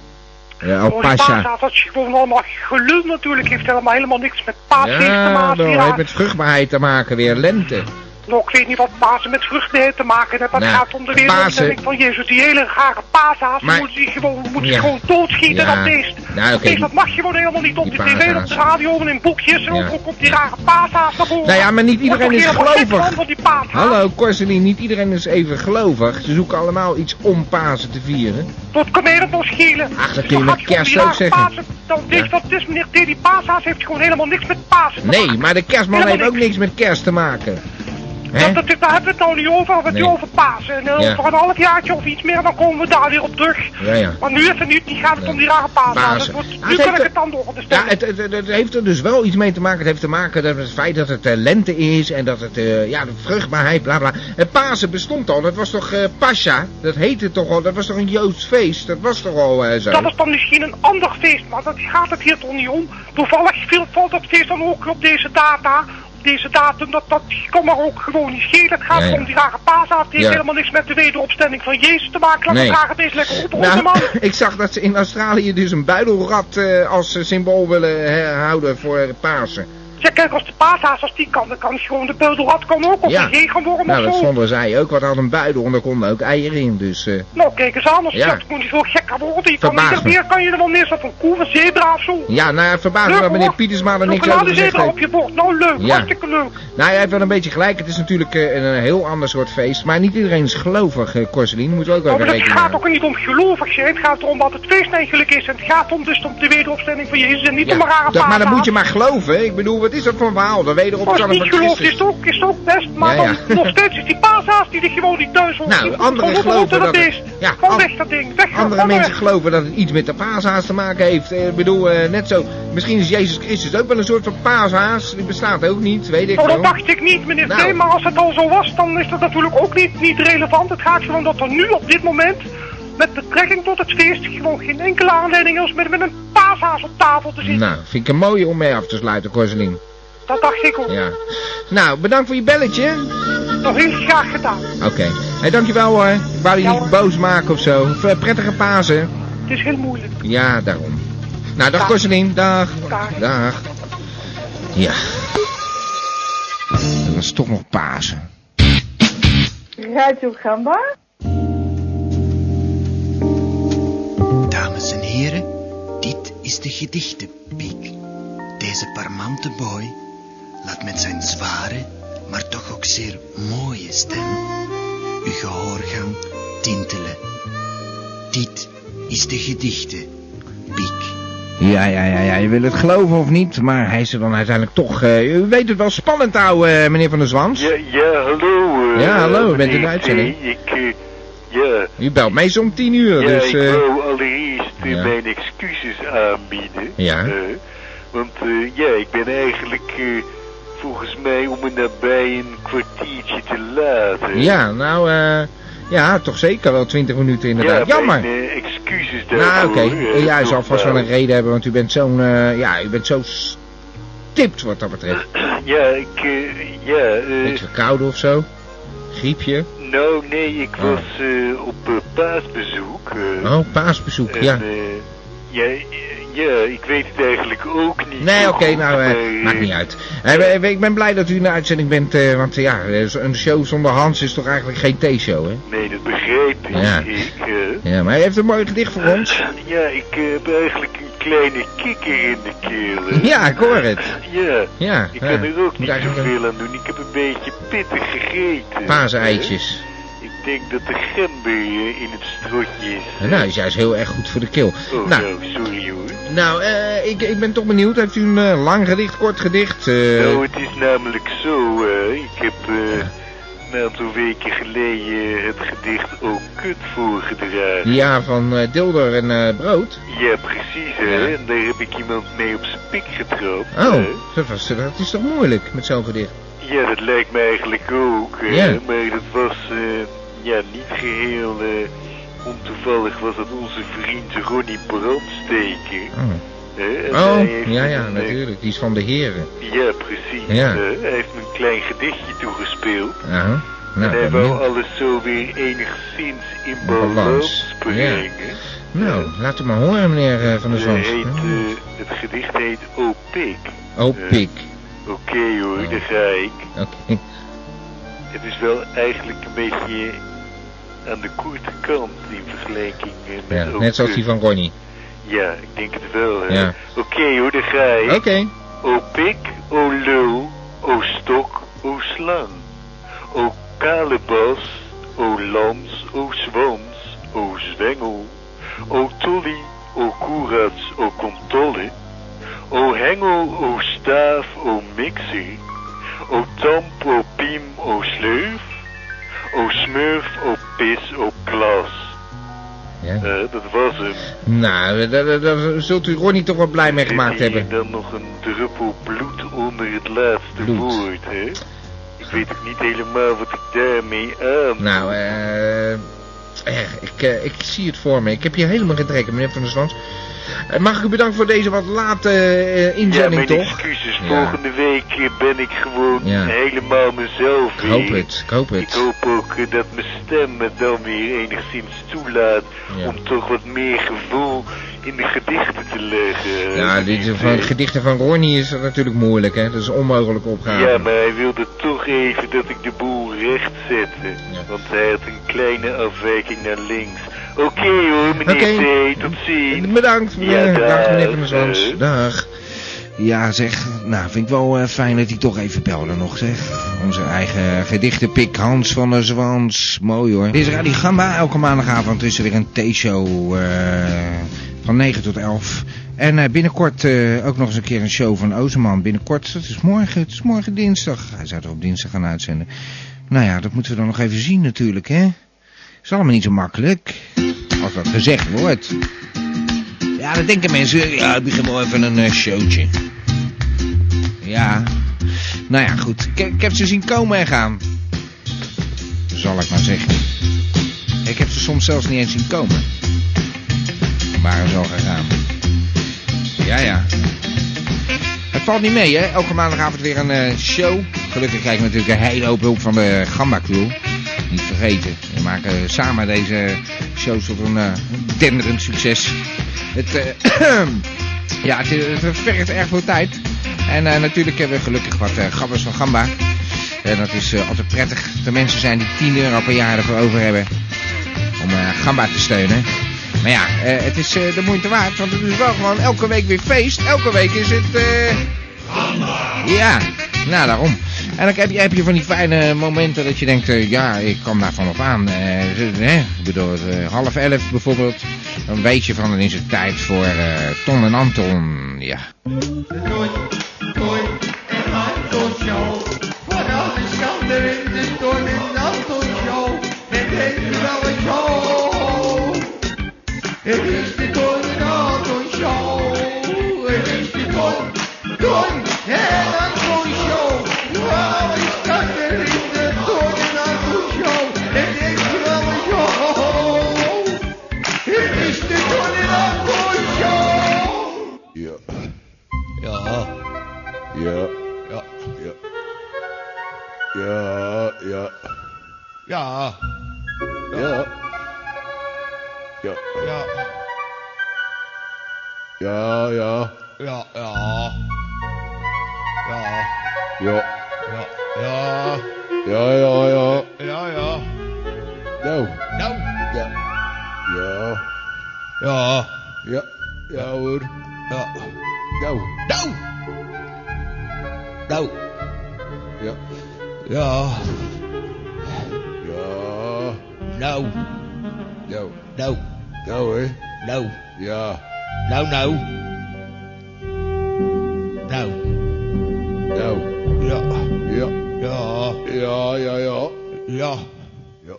Ja, die Alpasha. paashaas, dat is gewoon allemaal gelul natuurlijk. Heeft helemaal, helemaal niks met te Ja, maken. dat Ja. heeft met vruchtbaarheid te maken weer, lente. Nou, ik weet niet wat Pasen met vruchten te maken heeft. Dat Nou, gaat om de wederopstanding van Jezus. Die hele rare paashaas, moeten ze gewoon, Ja. gewoon doodschieten, Ja. dat beest. Nou, Dat mag je gewoon helemaal niet op die de tv, op de radio en in boekjes. En ook, op die rare paashaas naar voren. Nou ja, maar niet iedereen is gelovig. Hallo, Corselien, niet iedereen is even gelovig. Ze zoeken allemaal iets om Pasen te vieren. Wat kan mij dat schelen? Ach, dat kun je dan met kerst ook zeggen. Pasen, dan weet je wat het is, meneer T. Die paashaas heeft gewoon helemaal niks met Pasen te Nee, maar de kerstman heeft ook niks met kerst te maken. Dat, dat, daar hebben we het nou niet over, we hebben het Nee. over Pasen. En eh, Ja. over een halfjaartje of iets meer, dan komen we daar weer op terug. Ja, ja. Maar nu niet, die gaat het Nee. om die rare. Pasen. Dus wordt- nu kan ik het dan door de Ja, het, het, het, het heeft er dus wel iets mee te maken. Het heeft te maken met het feit dat het eh, lente is en dat het, eh, ja, de vruchtbaarheid, bla bla. En Pasen bestond al, dat was toch Pascha? Dat heette toch al, dat was toch een Joods feest? Dat was toch al zo? Dat is dan misschien een ander feest, maar dat gaat het hier toch niet om. Toevallig viel, valt dat feest dan ook op deze data. Op deze datum, dat, dat kan maar ook gewoon niet schelen. Het gaat Ja, ja. om die rare paashaas. Die heeft Ja. helemaal niks met de wederopstanding van Jezus te maken. Laat Nee. het rare beest lekker oprotten, Nou, man. ik zag dat ze in Australië dus een buidelrat eh, als eh, symbool willen eh, houden voor Pasen. Ja, kijk, als de paashaas als die kan, dan kan gewoon de beudelrat kan ook. Of Ja. een regenworm Nou, of dat zo. vonden zij ook, want had een buidel en daar konden ook eieren in, dus... eh, Nou, kijk eens aan, als Ja. dat moet niet zo gek gaan worden. Je kan Verbaast ieder me. keer kan je er wel neerzetten, een koe, een zebra of zo. ja, nou, het verbaast me dat meneer. Pietersma er niks over gezegd zebra heeft. op je bord, nou leuk, Ja. hartstikke leuk. Nou, hij heeft wel een beetje gelijk. Het is natuurlijk eh, een heel ander soort feest. Maar niet iedereen is gelovig, uh, Corselien. Moeten we ook Nou, even maar het gaat ook niet om gelovig zijn, het gaat erom wat het feest eigenlijk is. En het gaat om dus om de wederopstanding van Jezus en niet om een rare dat, maar dan moet je maar geloven. Ik bedoel, wat is dat voor een verhaal? De wederopstanding niet van gelooft is het ook, is het ook best, maar Ja, ja. dan nog steeds is die paashaas die er gewoon niet thuis hoort. Nou, anderen geloven dat het- beest. ja, Gewoon an- weg dat ding, weg Andere mensen geloven dat het iets met de paashaas te maken heeft. Eh, Ik bedoel, eh, net zo. Misschien is Jezus Christus ook wel een soort van paashaas. Die bestaat ook niet, weet ik Nou, dat dacht ik niet, meneer Nou. T. Maar als het al zo was, dan is dat natuurlijk ook niet, niet relevant. Het gaat gewoon dat er nu op dit moment, met betrekking tot het feest, gewoon geen enkele aanleiding is met, met een paashaas op tafel te zitten. Nou, vind ik een mooie om mee af te sluiten, Korselien. Dat dacht ik ook. Ja. Nou, bedankt voor je belletje. Nog heel graag gedaan. Oké. Hey, dankjewel hoor. Ik wou je Ja, niet hoor. boos maken of zo. V- Prettige Pasen. Het is heel moeilijk. Ja, daarom. Nou, dag Dag. Dag. Dag. Dag. Ja. Dat was toch nog Pasen. Radio Gamba? Dames en heren, dit is de gedichtenpiek. Deze parmante boy laat met zijn zware, maar toch ook zeer mooie stem uw gehoorgang tintelen. Dit is de gedichtenpiek. Ja, ja, ja, ja. Je wil het geloven of niet, maar hij is er dan uiteindelijk toch... eh, u weet het wel spannend houden, eh, meneer Van der Zwans. Ja, ja, hallo. eh, Ja, hallo, u bent in meneer de uitzending. Ik, ja, U belt meestal om tien uur, ja, dus... ik ja. mijn excuses aanbieden. Ja. eh, want eh, ja, ik ben eigenlijk eh, volgens mij om en nabij een kwartiertje te laat. hè. ja, nou, eh... ja, toch zeker wel twintig minuten inderdaad. Ja, Jammer. mijn, eh, excuses Nou, daarvoor. oké. eh, Ja, hij zal vast wel een reden hebben, want u bent zo'n... ja, u bent zo stipt wat dat betreft. Ja, ik, ja, eh, Beetje verkouden of zo. Griepje. Nou nee, ik Oh. was eh, op eh, paasbezoek. eh, Oh, paasbezoek, en, ja. ja, ja, ik weet het eigenlijk ook niet. Nee, oké, goed, nou, eh, eh, maakt niet uit. Eh, we- ik ben blij dat u in de uitzending bent, eh, want eh, ja, eh, een show zonder Hans is toch eigenlijk geen theeshow, hè? Nee, dat begrijp ik. Ja. Ik, eh, Ja, maar hij heeft een mooi gedicht voor ons. ja, ik eh, heb eigenlijk een kleine kikker in de keel. eh. Ja, ik hoor het. Ja, Ja, ik kan er ook niet zoveel aan doen. Ik heb een beetje pittig gegeten. Paaseitjes. Eh, denk dat de gember in het strotje is. Nou, is juist heel erg goed voor de keel. Oh, Nou, nou, sorry hoor. nou eh, ik, ik ben toch benieuwd. Heeft u een eh, lang gedicht, kort gedicht? eh, Nou, het is namelijk zo, ik heb eh, een aantal weken geleden het gedicht Ook Kut voorgedragen. ja, van Dilder en Brood. Ja, precies, hè. Ja. En daar heb ik iemand mee op zijn pik getrapt. Oh, dat, was, dat is toch moeilijk met zo'n gedicht? Ja, dat lijkt me eigenlijk ook, hè. Ja. Maar dat was, ja, niet geheel eh, ontoevallig was dat onze vriend Ronnie Brandsteker. Oh, Hè? En oh hij ja, ja, een, eh, natuurlijk. Die is van de heren. Ja, precies. Ja. hè. hij heeft me een klein gedichtje toegespeeld. En Nou, hij ben wou alles zo weer enigszins in Balans, ja. brengen. nou, laat het maar horen, meneer eh, Van der Eh, Zwans. heet, eh, het gedicht heet O Pik. Oh, eh, pik. Oké hoor, Oh. daar ga ik. Oké. Het is wel eigenlijk een beetje aan de korte kant in vergelijking eh, met Ja, net zoals die van Ronnie. Ja, ik denk het wel. Ja. Oké hoor, daar ga. Oké. O pik, o lul, o stok, o slang. O kalebas, o lans, o zwans, o zwengel. O tolly, o koerats, o contolle. O hengel, o staaf, o mixer. O tamp, o piem, o sleuf. O smurf, o pis, o klas. Ja. Eh, dat was hem. Nou, daar, zult u Ronnie toch wel blij mee gemaakt hebben. dan nog een druppel bloed onder het laatste Bloed. woord, hè? Ik weet ook niet helemaal wat ik daarmee aan... Nou, eh... ik, eh, ik zie het voor me. Ik heb hier helemaal geen trek meneer Van der Zwans. Eh, mag ik u bedanken voor deze wat late ja, inzending, mijn toch? excuses. Ja. Volgende week ben ik gewoon Ja. helemaal mezelf Ik hoop weer. het, ik hoop Ik hoop ook dat mijn stem het dan weer enigszins toelaat Ja. om toch wat meer gevoel in de gedichten te leggen. Ja, Niet, van gedichten van Ronnie is dat natuurlijk moeilijk, hè? Dat is een onmogelijke opgave. Ja, maar hij wilde toch even dat ik de boel recht zette. Ja. Want hij had een kleine afwijking naar links. Oké hoor, meneer Oké. T. Tot ziens. Bedankt, meneer. Ja, dag, dag. meneer Van der Zwans. Eh. Dag. Ja, zeg. Nou, vind ik wel eh, fijn dat hij toch even belde nog, zeg. Onze eigen gedichtenpik Hans van der Zwans. Mooi hoor. Dit is Radio Gamba. Elke maandagavond is er weer een theeshow eh van 9 tot 11. En eh, binnenkort eh, ook nog eens een keer een show van Ozerman. Binnenkort, dat is morgen, het is morgen dinsdag. Hij zou er op dinsdag gaan uitzenden. Nou ja, dat moeten we dan nog even zien natuurlijk, hè. Is allemaal niet zo makkelijk. als dat gezegd wordt. Ja, dan denken mensen, ja, ik begin wel even een eh, showtje. Ja, nou ja, goed. Ik, ik heb ze zien komen en gaan. Zal ik maar zeggen. Ik heb ze soms zelfs niet eens zien komen. Waren al gegaan. Ja, ja. Het valt niet mee, hè? Elke maandagavond weer een eh, show. Gelukkig krijg ik natuurlijk een hele hoop hulp van de Gamba Crew. Niet vergeten. We maken samen deze shows tot een eh, denderend succes. Het, eh, ja, het, vergt erg veel tijd. En eh, natuurlijk hebben we gelukkig wat uh, gabbers van Gamba. En dat is eh, altijd prettig er mensen zijn die 10 euro per jaar ervoor over hebben om eh, Gamba te steunen. Maar ja, eh, het is eh, de moeite waard, want het is wel gewoon elke week weer feest. Elke week is het... eh Ja, nou daarom. En dan heb je, heb je van die fijne momenten dat je denkt, ja, ik kom daar vanaf aan. Eh, ik bedoel, eh, half elf bijvoorbeeld. Dan weet je van, dan is het tijd voor eh, Ton en Anton. Ja. Voor alle schande in de Ton en Anton It is the Golden Argon Show. It is the Golden, Golden it's time it is the Golden Argon Show. It is the Golden Show. It is the Golden Show. Yeah. Yeah. Yeah. Yeah. Yeah. Yeah. Yeah. Ja. Ja. Ja. Ja. Ja, ja. Ja, ja. Ja. Ja. Ja. Ja. Ja, ja, ja. Ja, ja. Nou. Nou. Ja. Ja. Ja. Ja. Ja hoor. Ja. Nou. Nou. Nou. Ja. Ja. Ja. Nou. Nou. Nou. Nou hè. Nou. Ja. Nou, nou. Nou. Nou. Ja. Ja. Ja. Ja, ja, ja. Ja. Ja.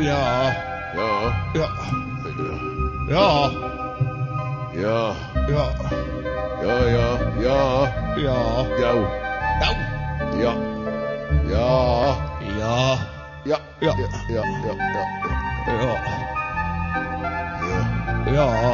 Ja. Ja. Ja. Ja. Ja. Ja. Ja. Ja, Ja. Ja, ja, ja, ja. Ja.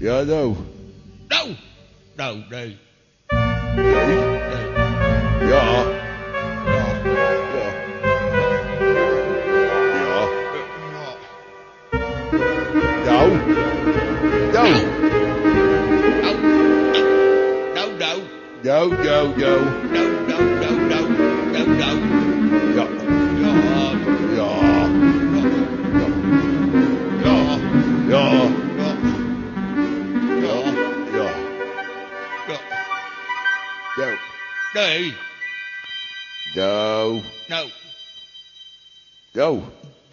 Ja, nou. Nou. Nou, nee. Nee. Ja. Ja. Ja. Ja. Nou. Nou. Nou, nou. Nou, nou, nou. Nou, nou, nou, Hey. No. No. Go.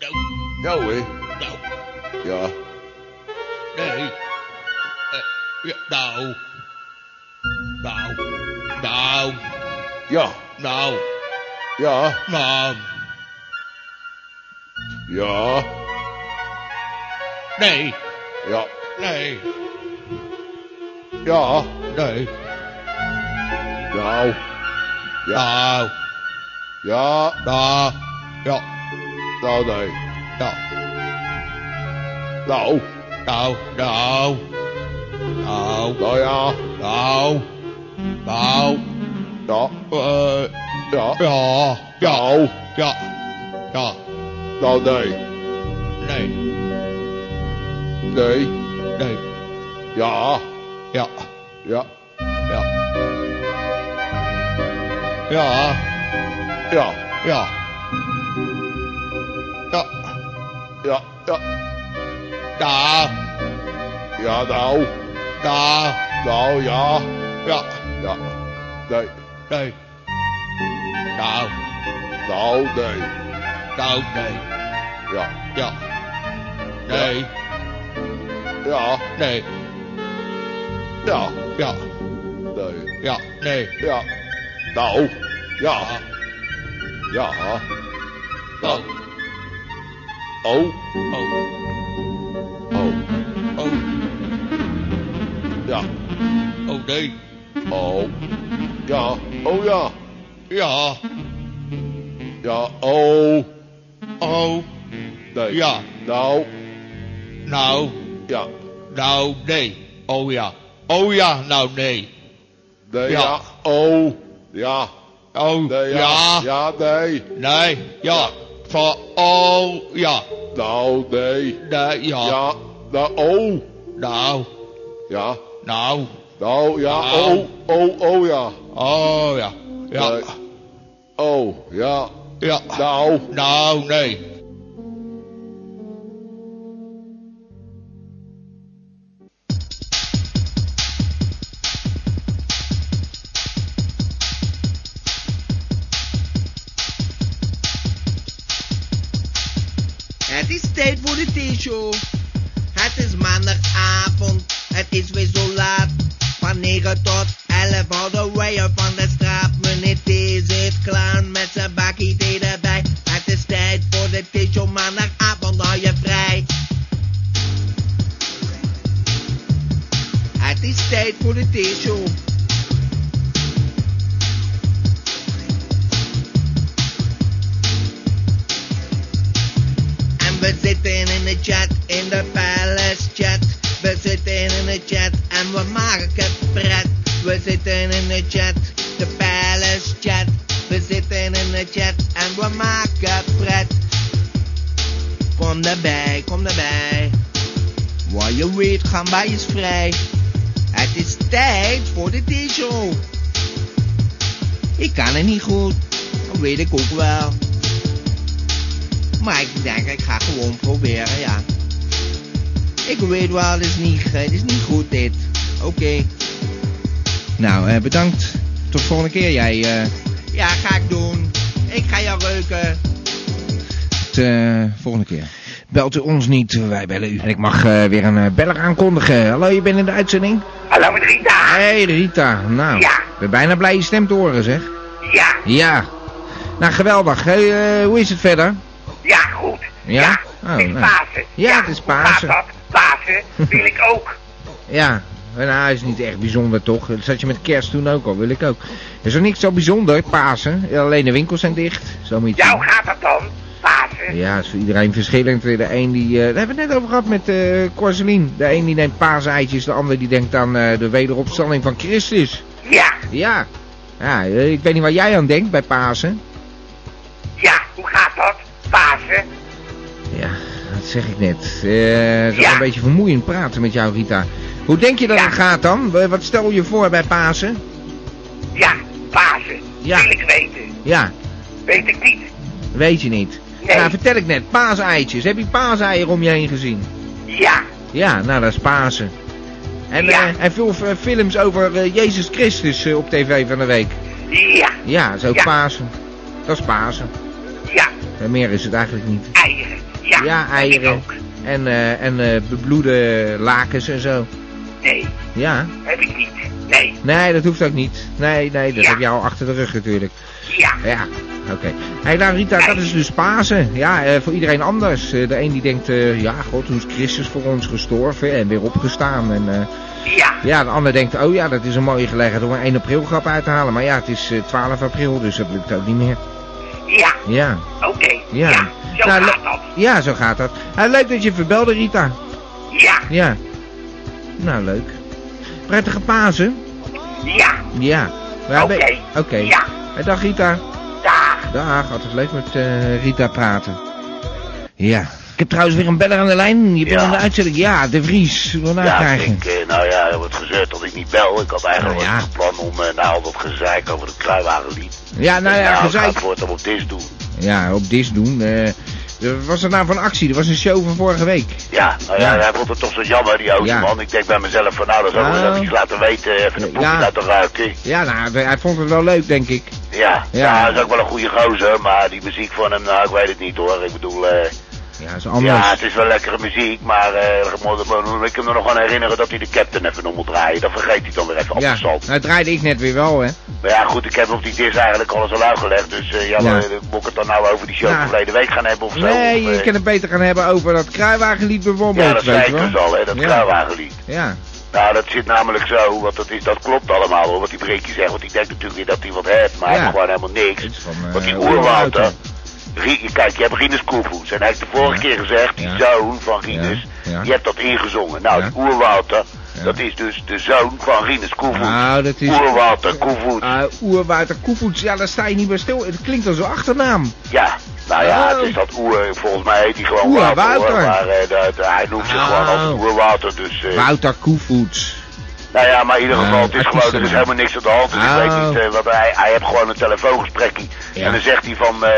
No. Go, eh? No. Yeah. Hey. No. No. No. Yeah. No. Yeah. No. Yeah. Nee. Ja. Nee. Ja. Nee. Nou. Nou. Ja. Nou. Ja. Nou, nee. Nou. Nou. Nou. Nou. Nou. Nou ja. Nou. Nou. Ja. Eh. Ja. Ja. Nou. Ja. Ja. Nou, nee. Nee. Nee. Nee. Ja. Ja. Ja. Ja. Ja. Ja. Ja. Ja. Ja. Ja. Ja, nou. Ja. Nou, ja. Ja. Ja. Nee. Nee. Nou. Nou, nee. Nou, nee. Ja. Ja. Nee. Ja. Nee. Ja. Ja. Nee. Ja. Nee. Ja. Nou. Ja. Ja. Nou. Oh. Oh. Oh. Oh. Ja. Oh, nee. Oh. Ja. Oh, ja. Ja. Ja. Oh. Oh. Nee. Ja. Nou. Nou. Ja. Nou, nee. Oh ja. Oh ja, nou nee. Nee, Ja. ja. Oh. Ja. Oh Nee, ja. ja. Ja, nee. Nee. Ja. Van oh ja. Nou, nee. Nee, ja. Ja. Nou, oh. Nou. Ja. Nou. Nou, ja. Nou. Oh. Oh, oh, ja. Oh ja. Ja. Nee. Oh, ja. Ja. Nou. Nou, nee. Is tijd voor de theeshow. Het is maandagavond, het is weer zo laat. Van 9 tot 11 houden wij er van de straat. Meneer T zit klaar met zijn bakkie thee erbij. Het is tijd voor de theeshow, maandagavond hou je vrij. Het is tijd voor de theeshow. Chat, in de palace chat. We zitten in de chat en we maken pret. We zitten in de chat, de palace chat. We zitten in de chat en we maken pret. Kom erbij, kom erbij. Wat je weet, gaan bij is vrij. Het is tijd voor de t-show. Ik kan het niet goed, dat weet ik ook wel. Maar ik denk, ik ga gewoon proberen, ja. Ik weet wel, het is niet, eh, het is niet goed dit. Oké. Nou, eh, bedankt. Tot volgende keer, jij. eh. Ja, ga ik doen. Ik ga jou reuken. Tot volgende keer. Belt u ons niet, wij bellen u. En ik mag eh, weer een eh, beller aankondigen. Hallo, je bent in de uitzending? Hallo met Rita. Hey Rita, nou, Ja. ik ben bijna blij je stem te horen, zeg. Ja, Ja. Nou, geweldig. Hey, eh, hoe is het verder? Ja, goed. Ja? Oh, het is nou. Pasen. Ja, het is Pasen. Dat? Pasen wil ik ook. Ja, nou, is niet echt bijzonder toch? Dat zat je met kerst toen ook al, wil ik ook. Er is ook niks zo bijzonder, Pasen. Alleen de winkels zijn dicht. Zo moet Ja, hoe gaat dat dan? Pasen? Ja, is voor iedereen verschillend. De een die, eh, daar hebben we het net over gehad met eh Corselien. De een die neemt paaseitjes, de ander die denkt aan eh, de wederopstanding van Christus. Ja, Ja. Ja, ik weet niet waar jij aan denkt bij Pasen. ja, hoe gaat dat? Ja, dat zeg ik net. Eh, het is Ja. een beetje vermoeiend praten met jou, Rita. Hoe denk je dat het gaat dan? Wa- Wat stel je voor bij Pasen? Ja, Pasen. Ja. Wil ik weten. Ja, Weet ik niet. weet je niet. Nee. Nou, vertel ik net. Paaseitjes. Heb je paaseieren om je heen gezien? Ja, Ja, nou, dat is Pasen. En, Ja. eh, en veel eh, films over Jezus Christus op tv van de week. ja, Ja, dat is ook. Pasen. Dat is Pasen. ja. Eh, meer is het eigenlijk niet. Eieren. Ja, Ja, eieren. ook. En, eh, en eh, bebloede lakens en zo. Nee, Ja. heb ik niet. Nee, Nee, dat hoeft ook niet. Nee, nee, dat Ja. heb je al achter de rug natuurlijk. ja. Ja, oké. Hé, nou Rita, dat is dus Pasen. Ja, voor iedereen anders. De een die denkt, ja, god, toen is Christus voor ons gestorven en weer opgestaan. En, Ja, ja, de ander denkt, oh ja, dat is een mooie gelegenheid om een 1 april grap uit te halen. Maar ja, het is eh, 12 april, dus dat lukt ook niet meer. Ja. Ja, Oké. ja. Ja, zo Nou, gaat dat. Ja, zo gaat dat. Eh, leuk dat je verbelde, Rita. Ja, Ja. Nou, leuk. Prettige Pasen? ja. Ja. Oké. Oké. Ja. Eh, Dag Rita. Dag. Dag, altijd leuk met eh, Rita praten. Ja. Ik heb trouwens weer een beller aan de lijn. Je bent Ja. aan de uitzending. Ja, de Vries. Nou Ja, ik, eh, nou ja, er wordt gezegd dat ik niet bel. Ik had eigenlijk Nou ja. het plan om eh, al dat gezeik over het kruiwagenlied. Ja, nou ja, nou, ik gezeik. het voortaan op dit doen. Ja, op dis doen. eh, Wat was er nou van actie? Dat was een show van vorige week. Ja, nou ja, Ja. hij vond het toch zo jammer, die oude Ja. man. Ik denk bij mezelf van, nou, dat zou ik Nou. wel even laten weten. Even een proefje Ja. laten ruiken. Ja, nou, de- hij vond het wel leuk, denk ik. Ja, Ja. ja. hij is ook wel een goede gozer, maar die muziek van hem, nou, ik weet het niet hoor. Ik bedoel, eh, Ja, is anders. ja, het is wel lekkere muziek, maar eh, ik ik kan me nog aan herinneren dat hij de captain even nog moet draaien. Dan vergeet hij dan weer even Ja, afgesalt. nou draaide ik net weer wel, hè. Maar ja, goed, ik heb op die dis eigenlijk alles al uitgelegd, dus eh, ja, Ja. maar, eh, moet ik het dan nou over die show Ja. van verleden week gaan hebben of zo? Nee, of, je kan het beter gaan hebben over dat kruiwagenlied bijvoorbeeld, Ja, dat weet zei ik wel. dus al, hè, dat Ja. kruiwagenlied. Ja. Nou, dat zit namelijk zo, want dat, is, dat klopt allemaal hoor, wat die Brinkie zegt. Want die denkt natuurlijk weer dat hij wat heeft, maar hij heeft gewoon helemaal niks. want die. Rie- kijk, je hebt Rinus Koevoets. En hij heeft de vorige keer gezegd, die zoon van Rinus, die hebt dat ingezongen. Nou, die oerwouter, dat is dus de zoon van Rinus Koevoets. Nou, dat is... Oerwouter Koevoets. Uh, Oerwouter Koevoets, ja, daar sta je niet bij stil. Het klinkt als een achternaam. Ja, nou ja, Oh. het is dat oer, volgens mij heet hij gewoon Wouter, maar eh, hij noemt zich Oh. gewoon altijd Oerwouter, dus... eh, Wouter Koevoets. Nou ja, maar in ieder geval, Eh, het is gewoon, er is helemaal niks aan de hand. Dus ik weet niet, want hij, hij heeft gewoon een telefoongesprekje. En dan zegt hij van, eh,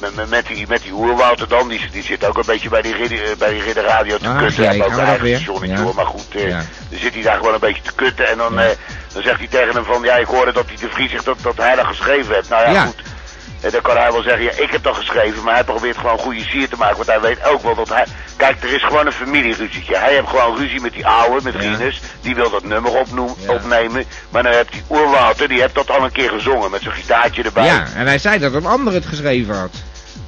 met, met- die, met die Oerwouter dan, die, die zit ook een beetje bij die, ridder, eh, bij die Ridder Radio te Ah, kutten. Hij heeft ook eigen stationnetje Ja. hoor, maar goed, eh, dan zit hij daar gewoon een beetje te kutten. En dan, dan zegt hij tegen hem van, ja, ik hoorde dat hij de Vries zegt dat, dat hij dat geschreven heeft. Nou Ja. goed. En dan kan hij wel zeggen, ja, ik heb dat geschreven, maar hij probeert gewoon goede sier te maken. Want hij weet ook wel dat hij... Kijk, er is gewoon een familieruzietje. Hij heeft gewoon ruzie met die oude, met Rinus. Die wil dat nummer opnoem, opnemen. Maar dan heeft die Oerwouter, die heeft dat al een keer gezongen met zijn gitaartje erbij. Ja, en hij zei dat een ander het geschreven had.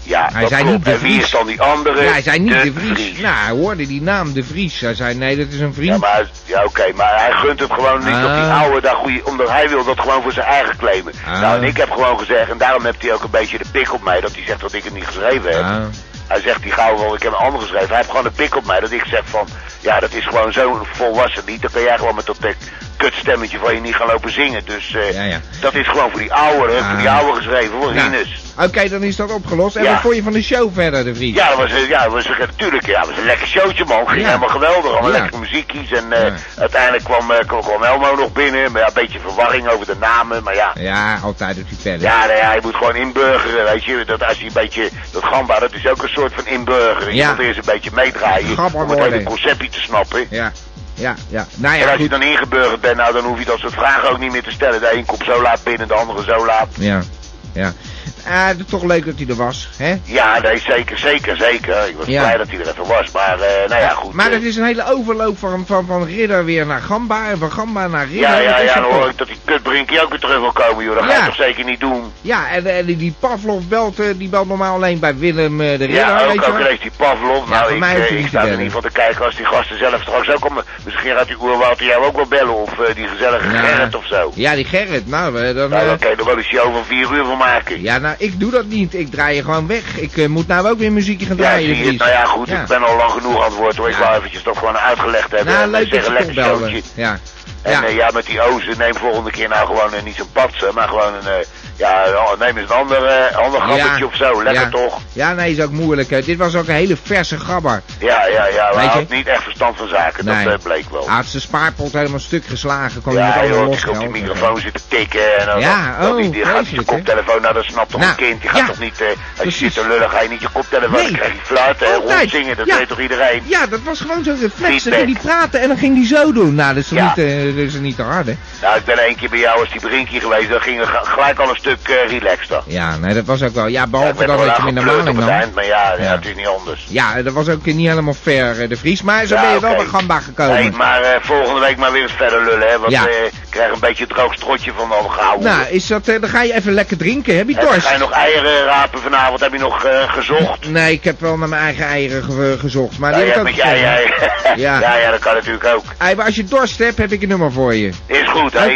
Ja, Hij zei klopt. niet de En wie Vries. is dan die andere? Ja, hij zei niet de, De Vries. Nou, hij hoorde die naam, de Vries. Hij zei, nee, dat is een vriend. Ja, maar, ja oké, maar hij gunt het gewoon niet op die Ah. oude daar goeie, omdat hij wil dat gewoon voor zijn eigen claimen. Ah. Nou, en ik heb gewoon gezegd, en daarom heeft hij ook een beetje de pik op mij, dat hij zegt dat ik het niet geschreven heb. Ah. Hij zegt, die gauw wel, ik heb een ander geschreven. Hij heeft gewoon een pik op mij, dat ik zeg van, ja, dat is gewoon zo'n volwassen lied. Dan kan jij gewoon met dat kutstemmetje van je niet gaan lopen zingen. Dus eh, Ja, ja. dat is gewoon voor die oude, voor die Ah. oude geschreven, voor Nou. Oké, dan is dat opgelost. En Ja. wat vond je van de show verder, de Vries? Ja, dat was, ja, dat was natuurlijk, ja, dat was een lekker showtje man. Ging helemaal geweldig, allemaal lekkere muziekjes. En eh, uiteindelijk kwam, eh, kwam, kwam Elmo nog binnen, maar een beetje verwarring over de namen. Maar ja, Ja, altijd op die pellen. ja, nou ja, je moet gewoon inburgeren, weet je. Dat als je een beetje, dat gamba, dat is ook een soort van inburgeren. Je moet eerst een beetje meedraaien Gamba om het hele conceptje te snappen. Ja, ja, ja. Nou en ja, als je goed. dan ingeburgerd bent, nou, dan hoef je dat soort vragen ook niet meer te stellen. De een komt zo laat binnen, de andere zo laat. Ja, ja. Ah, het is toch leuk dat hij er was, hè? Ja, nee, zeker, zeker, zeker. Ik was Ja. blij dat hij er even was, maar eh, nou ja, goed. Maar eh, het is een hele overloop van, van, van Ridder weer naar Gamba en van Gamba naar Ridder. Ja, ja, ja, dan hoor ik dat die kutbrinkie ook weer terug wil komen, joh. Dat ga Ja. je toch zeker niet doen? Ja, en, en die- Pavlov belt, eh, die belt normaal alleen bij Willem eh, de Ridder, Ja, weet ook, ook ineens die Pavlov. Ja, nou, ik, eh, ik sta er bellen. niet van te kijken als die gasten zelf straks ook komen. Misschien gaat die oerwoud jou ook wel bellen, of eh, die gezellige. Gerrit of zo. Ja, die Gerrit, nou, eh, dan... Nou, eh, dan kan je er wel een show van vier uur van maken. ja, nou, ik doe dat niet. Ik draai je gewoon weg. Ik eh, moet nou ook weer muziekje gaan Ja, draaien, zie je. Vries. Nou ja, goed, Ja. ik ben al lang genoeg aan het woord hoor. Ik wou eventjes toch gewoon uitgelegd hebben. Nou, en leuk dat je lekker showtje. Ja. En Ja. eh, ja, met die ozen neem volgende keer nou gewoon eh, niet zo'n patsen, maar gewoon een, ja, neem eens een ander, eh, ander of zo. Lekker ja. toch? Ja, nee, is ook moeilijk. Dit was ook een hele verse gabber. Ja, ja, ja, hij had niet echt verstand van zaken, Nee. dat eh, bleek wel. Hij had zijn spaarpot helemaal stuk geslagen. Kon hij Ja, met joh, op die microfoon zit te tikken en dan, Ja, dan oh, die, die gaat die koptelefoon, nou dat snapt toch Nou, een kind, die gaat ja. toch niet, eh, als je zit te lullen ga je niet je koptelefoon, Nee. dan krijg je fluiten en rondzingen, dat weet toch iedereen? Ja, dat was gewoon zo'n reflex. Dan ging hij praten en dan ging hij zo doen. Nou, dat is niet, dat is niet te hard, hè? Nou, ik ben één keer bij jou als die Brinkie geweest, dan ging er gelijk al een stuk eh relaxter. Ja, nee, dat was ook wel. Ja, Ja, behalve ben dan dat je de aangepleurd maling nam. eind, maar ja, ja. Ja. is niet anders. Ja, dat was ook niet helemaal fair, eh, de Vries. Maar zo Ja, ben je wel bij Gamba gekomen. Nee, maar eh, volgende week maar weer eens verder lullen, hè, want Ja. ik krijg een beetje droog strotje van al gauw. Nou, is dat, dan ga je even lekker drinken. Heb je dorst? ga je nog eieren rapen vanavond? Heb je nog gezocht? Nee, ik heb wel naar mijn eigen eieren ge- gezocht. Maar Ja, die heb ik ook gevonden. Ja. Ja. ja, dat kan natuurlijk ook. Hey, maar als je dorst hebt, heb ik een nummer voor je. Is goed, eh,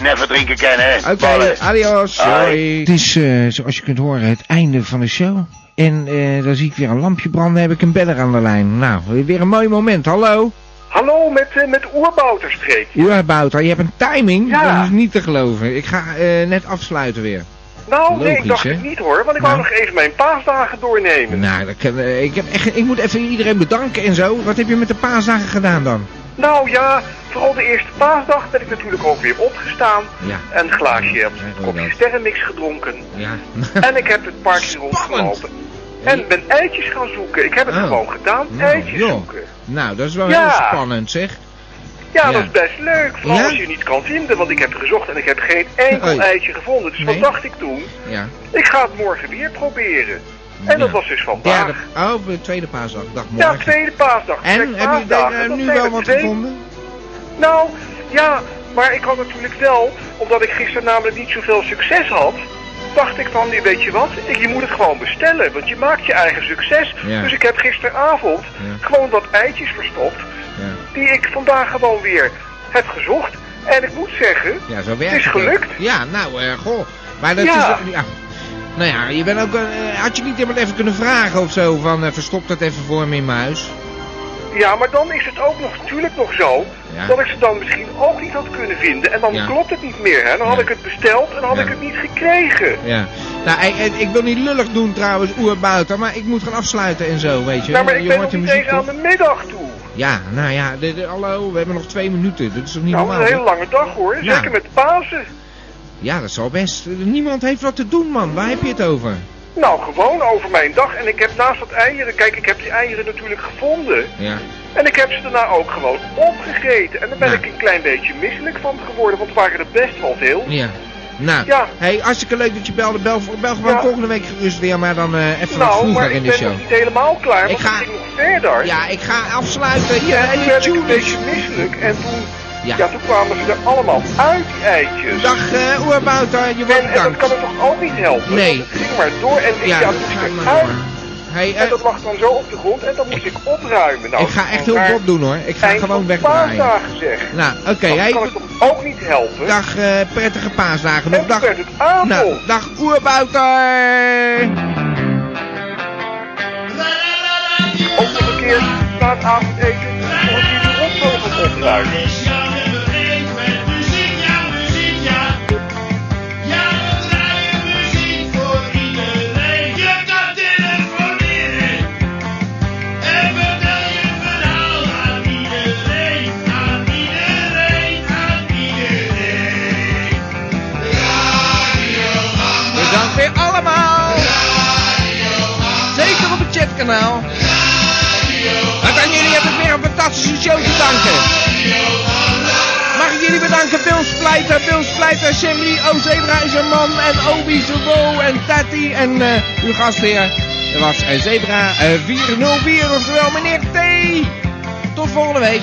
never drinken kennen, hè? Oké, Ballen. adios. Hoi. Het is, eh, zoals je kunt horen, het einde van de show. En eh, dan zie ik weer een lampje branden, heb ik een beller aan de lijn. Nou, weer een mooi moment. Hallo? Hallo, met, eh, met Oerbouter spreek. Ja, Bouter, je hebt een timing. Ja. Dat is niet te geloven. Ik ga eh, net afsluiten weer. Nou, nee, ik dacht hè? het niet hoor, want ik Nou. wou nog even mijn paasdagen doornemen. Nou, dat kan, ik, heb echt, ik moet even iedereen bedanken en zo. Wat heb je met de paasdagen gedaan dan? Nou ja, vooral de eerste paasdag ben ik natuurlijk ook weer opgestaan. Ja. En een glaasje, Ja, een ja, kopje sterrenmix gedronken. Ja. En ik heb het parkje rondgelopen. En ben eitjes gaan zoeken. Ik heb het Oh. gewoon gedaan, Nou, eitjes joh. zoeken. Nou, dat is wel Ja. heel spannend zeg. Ja, Ja. dat is best leuk. Vooral Ja? als je niet kan vinden, want ik heb gezocht en ik heb geen enkel eitje gevonden. Dus Nee. wat dacht ik toen? Ja. Ik ga het morgen weer proberen. En dat was dus vandaag. Derde, oh, de tweede paasdag. Dag Ja, morgen. tweede paasdag. En, heb je paasdagen, eh, nu wel wat gevonden? Nou, ja, maar ik had natuurlijk wel, omdat ik gisteren namelijk niet zoveel succes had, dacht ik van, weet je wat, ik, je moet het gewoon bestellen, want je maakt je eigen succes. Ja. Dus ik heb gisteravond Ja. gewoon wat eitjes verstopt, Ja. die ik vandaag gewoon weer heb gezocht. En ik moet zeggen, Ja, zo werkt het is gelukt. Ja, nou, eh, goh. Maar dat Ja. is... Ja. Nou ja, je bent ook... eh, had je niet iemand even kunnen vragen of zo? Van, eh, verstop dat even voor me in mijn huis. Ja, maar dan is het ook nog natuurlijk nog zo Ja. dat ik ze dan misschien ook niet had kunnen vinden. En dan Ja. klopt het niet meer, hè. Dan had Ja. ik het besteld en had ik het niet gekregen. Ja. Nou, ik, ik- wil niet lullig doen trouwens, oerbouter, maar ik moet gaan afsluiten en zo, weet je. Nou, maar ik je ben nog niet eens aan de middag toe. Ja, nou ja, de, de- hallo, we hebben nog twee minuten. Dat is toch niet Nou, normaal? een hele lange dag hoor. Ja. Zeker met Pasen. Ja, dat zal best. Niemand heeft wat te doen, man. Waar heb je het over? Nou, gewoon over mijn dag. En ik heb naast dat eieren, kijk, ik heb die eieren natuurlijk gevonden. Ja. En ik heb ze daarna ook gewoon opgegeten. En daar ben Ja. ik een klein beetje misselijk van geworden, want er waren er best wel veel. Ja. Nou, Ja. hey, hartstikke leuk dat je belde. Bel, bel gewoon Ja. volgende week gerust weer, maar dan eh, even wat nou, vroeger maar in ik de ben show. nog niet helemaal klaar, want Ik ga- ik ging nog verder. Ja, ik ga afsluiten. Hier, en en toen werd ik een beetje misselijk. En toen, Ja. ja. toen kwamen ze er allemaal uit, die eitjes. Dag uh, Oerbouter, je wordt En, en dat kan het toch ook niet helpen? Nee. Het ging maar door en ik Ja, ja, dat toen ik eruit. Hey, En eh, dat lag dan zo op de grond en dan moest ik opruimen. Nou, ik ga echt heel wat doen hoor. Ik ga gewoon wegdraaien. paasdagen zeg. Nou, oké. dat hey, kan ik toch ook niet helpen? dag eh, prettige paasdagen nog. En Dag, het nou, dag Oerbouter. Ook nog een keer na het avondeten nog een keer de opruimen. Splijter, Bill Splijter, Sherry, O Zebra is een man en Obi Zebo en Tati en eh, uw gastheer. Was eh, Zebra eh, 404, oftewel meneer T. Tot volgende week.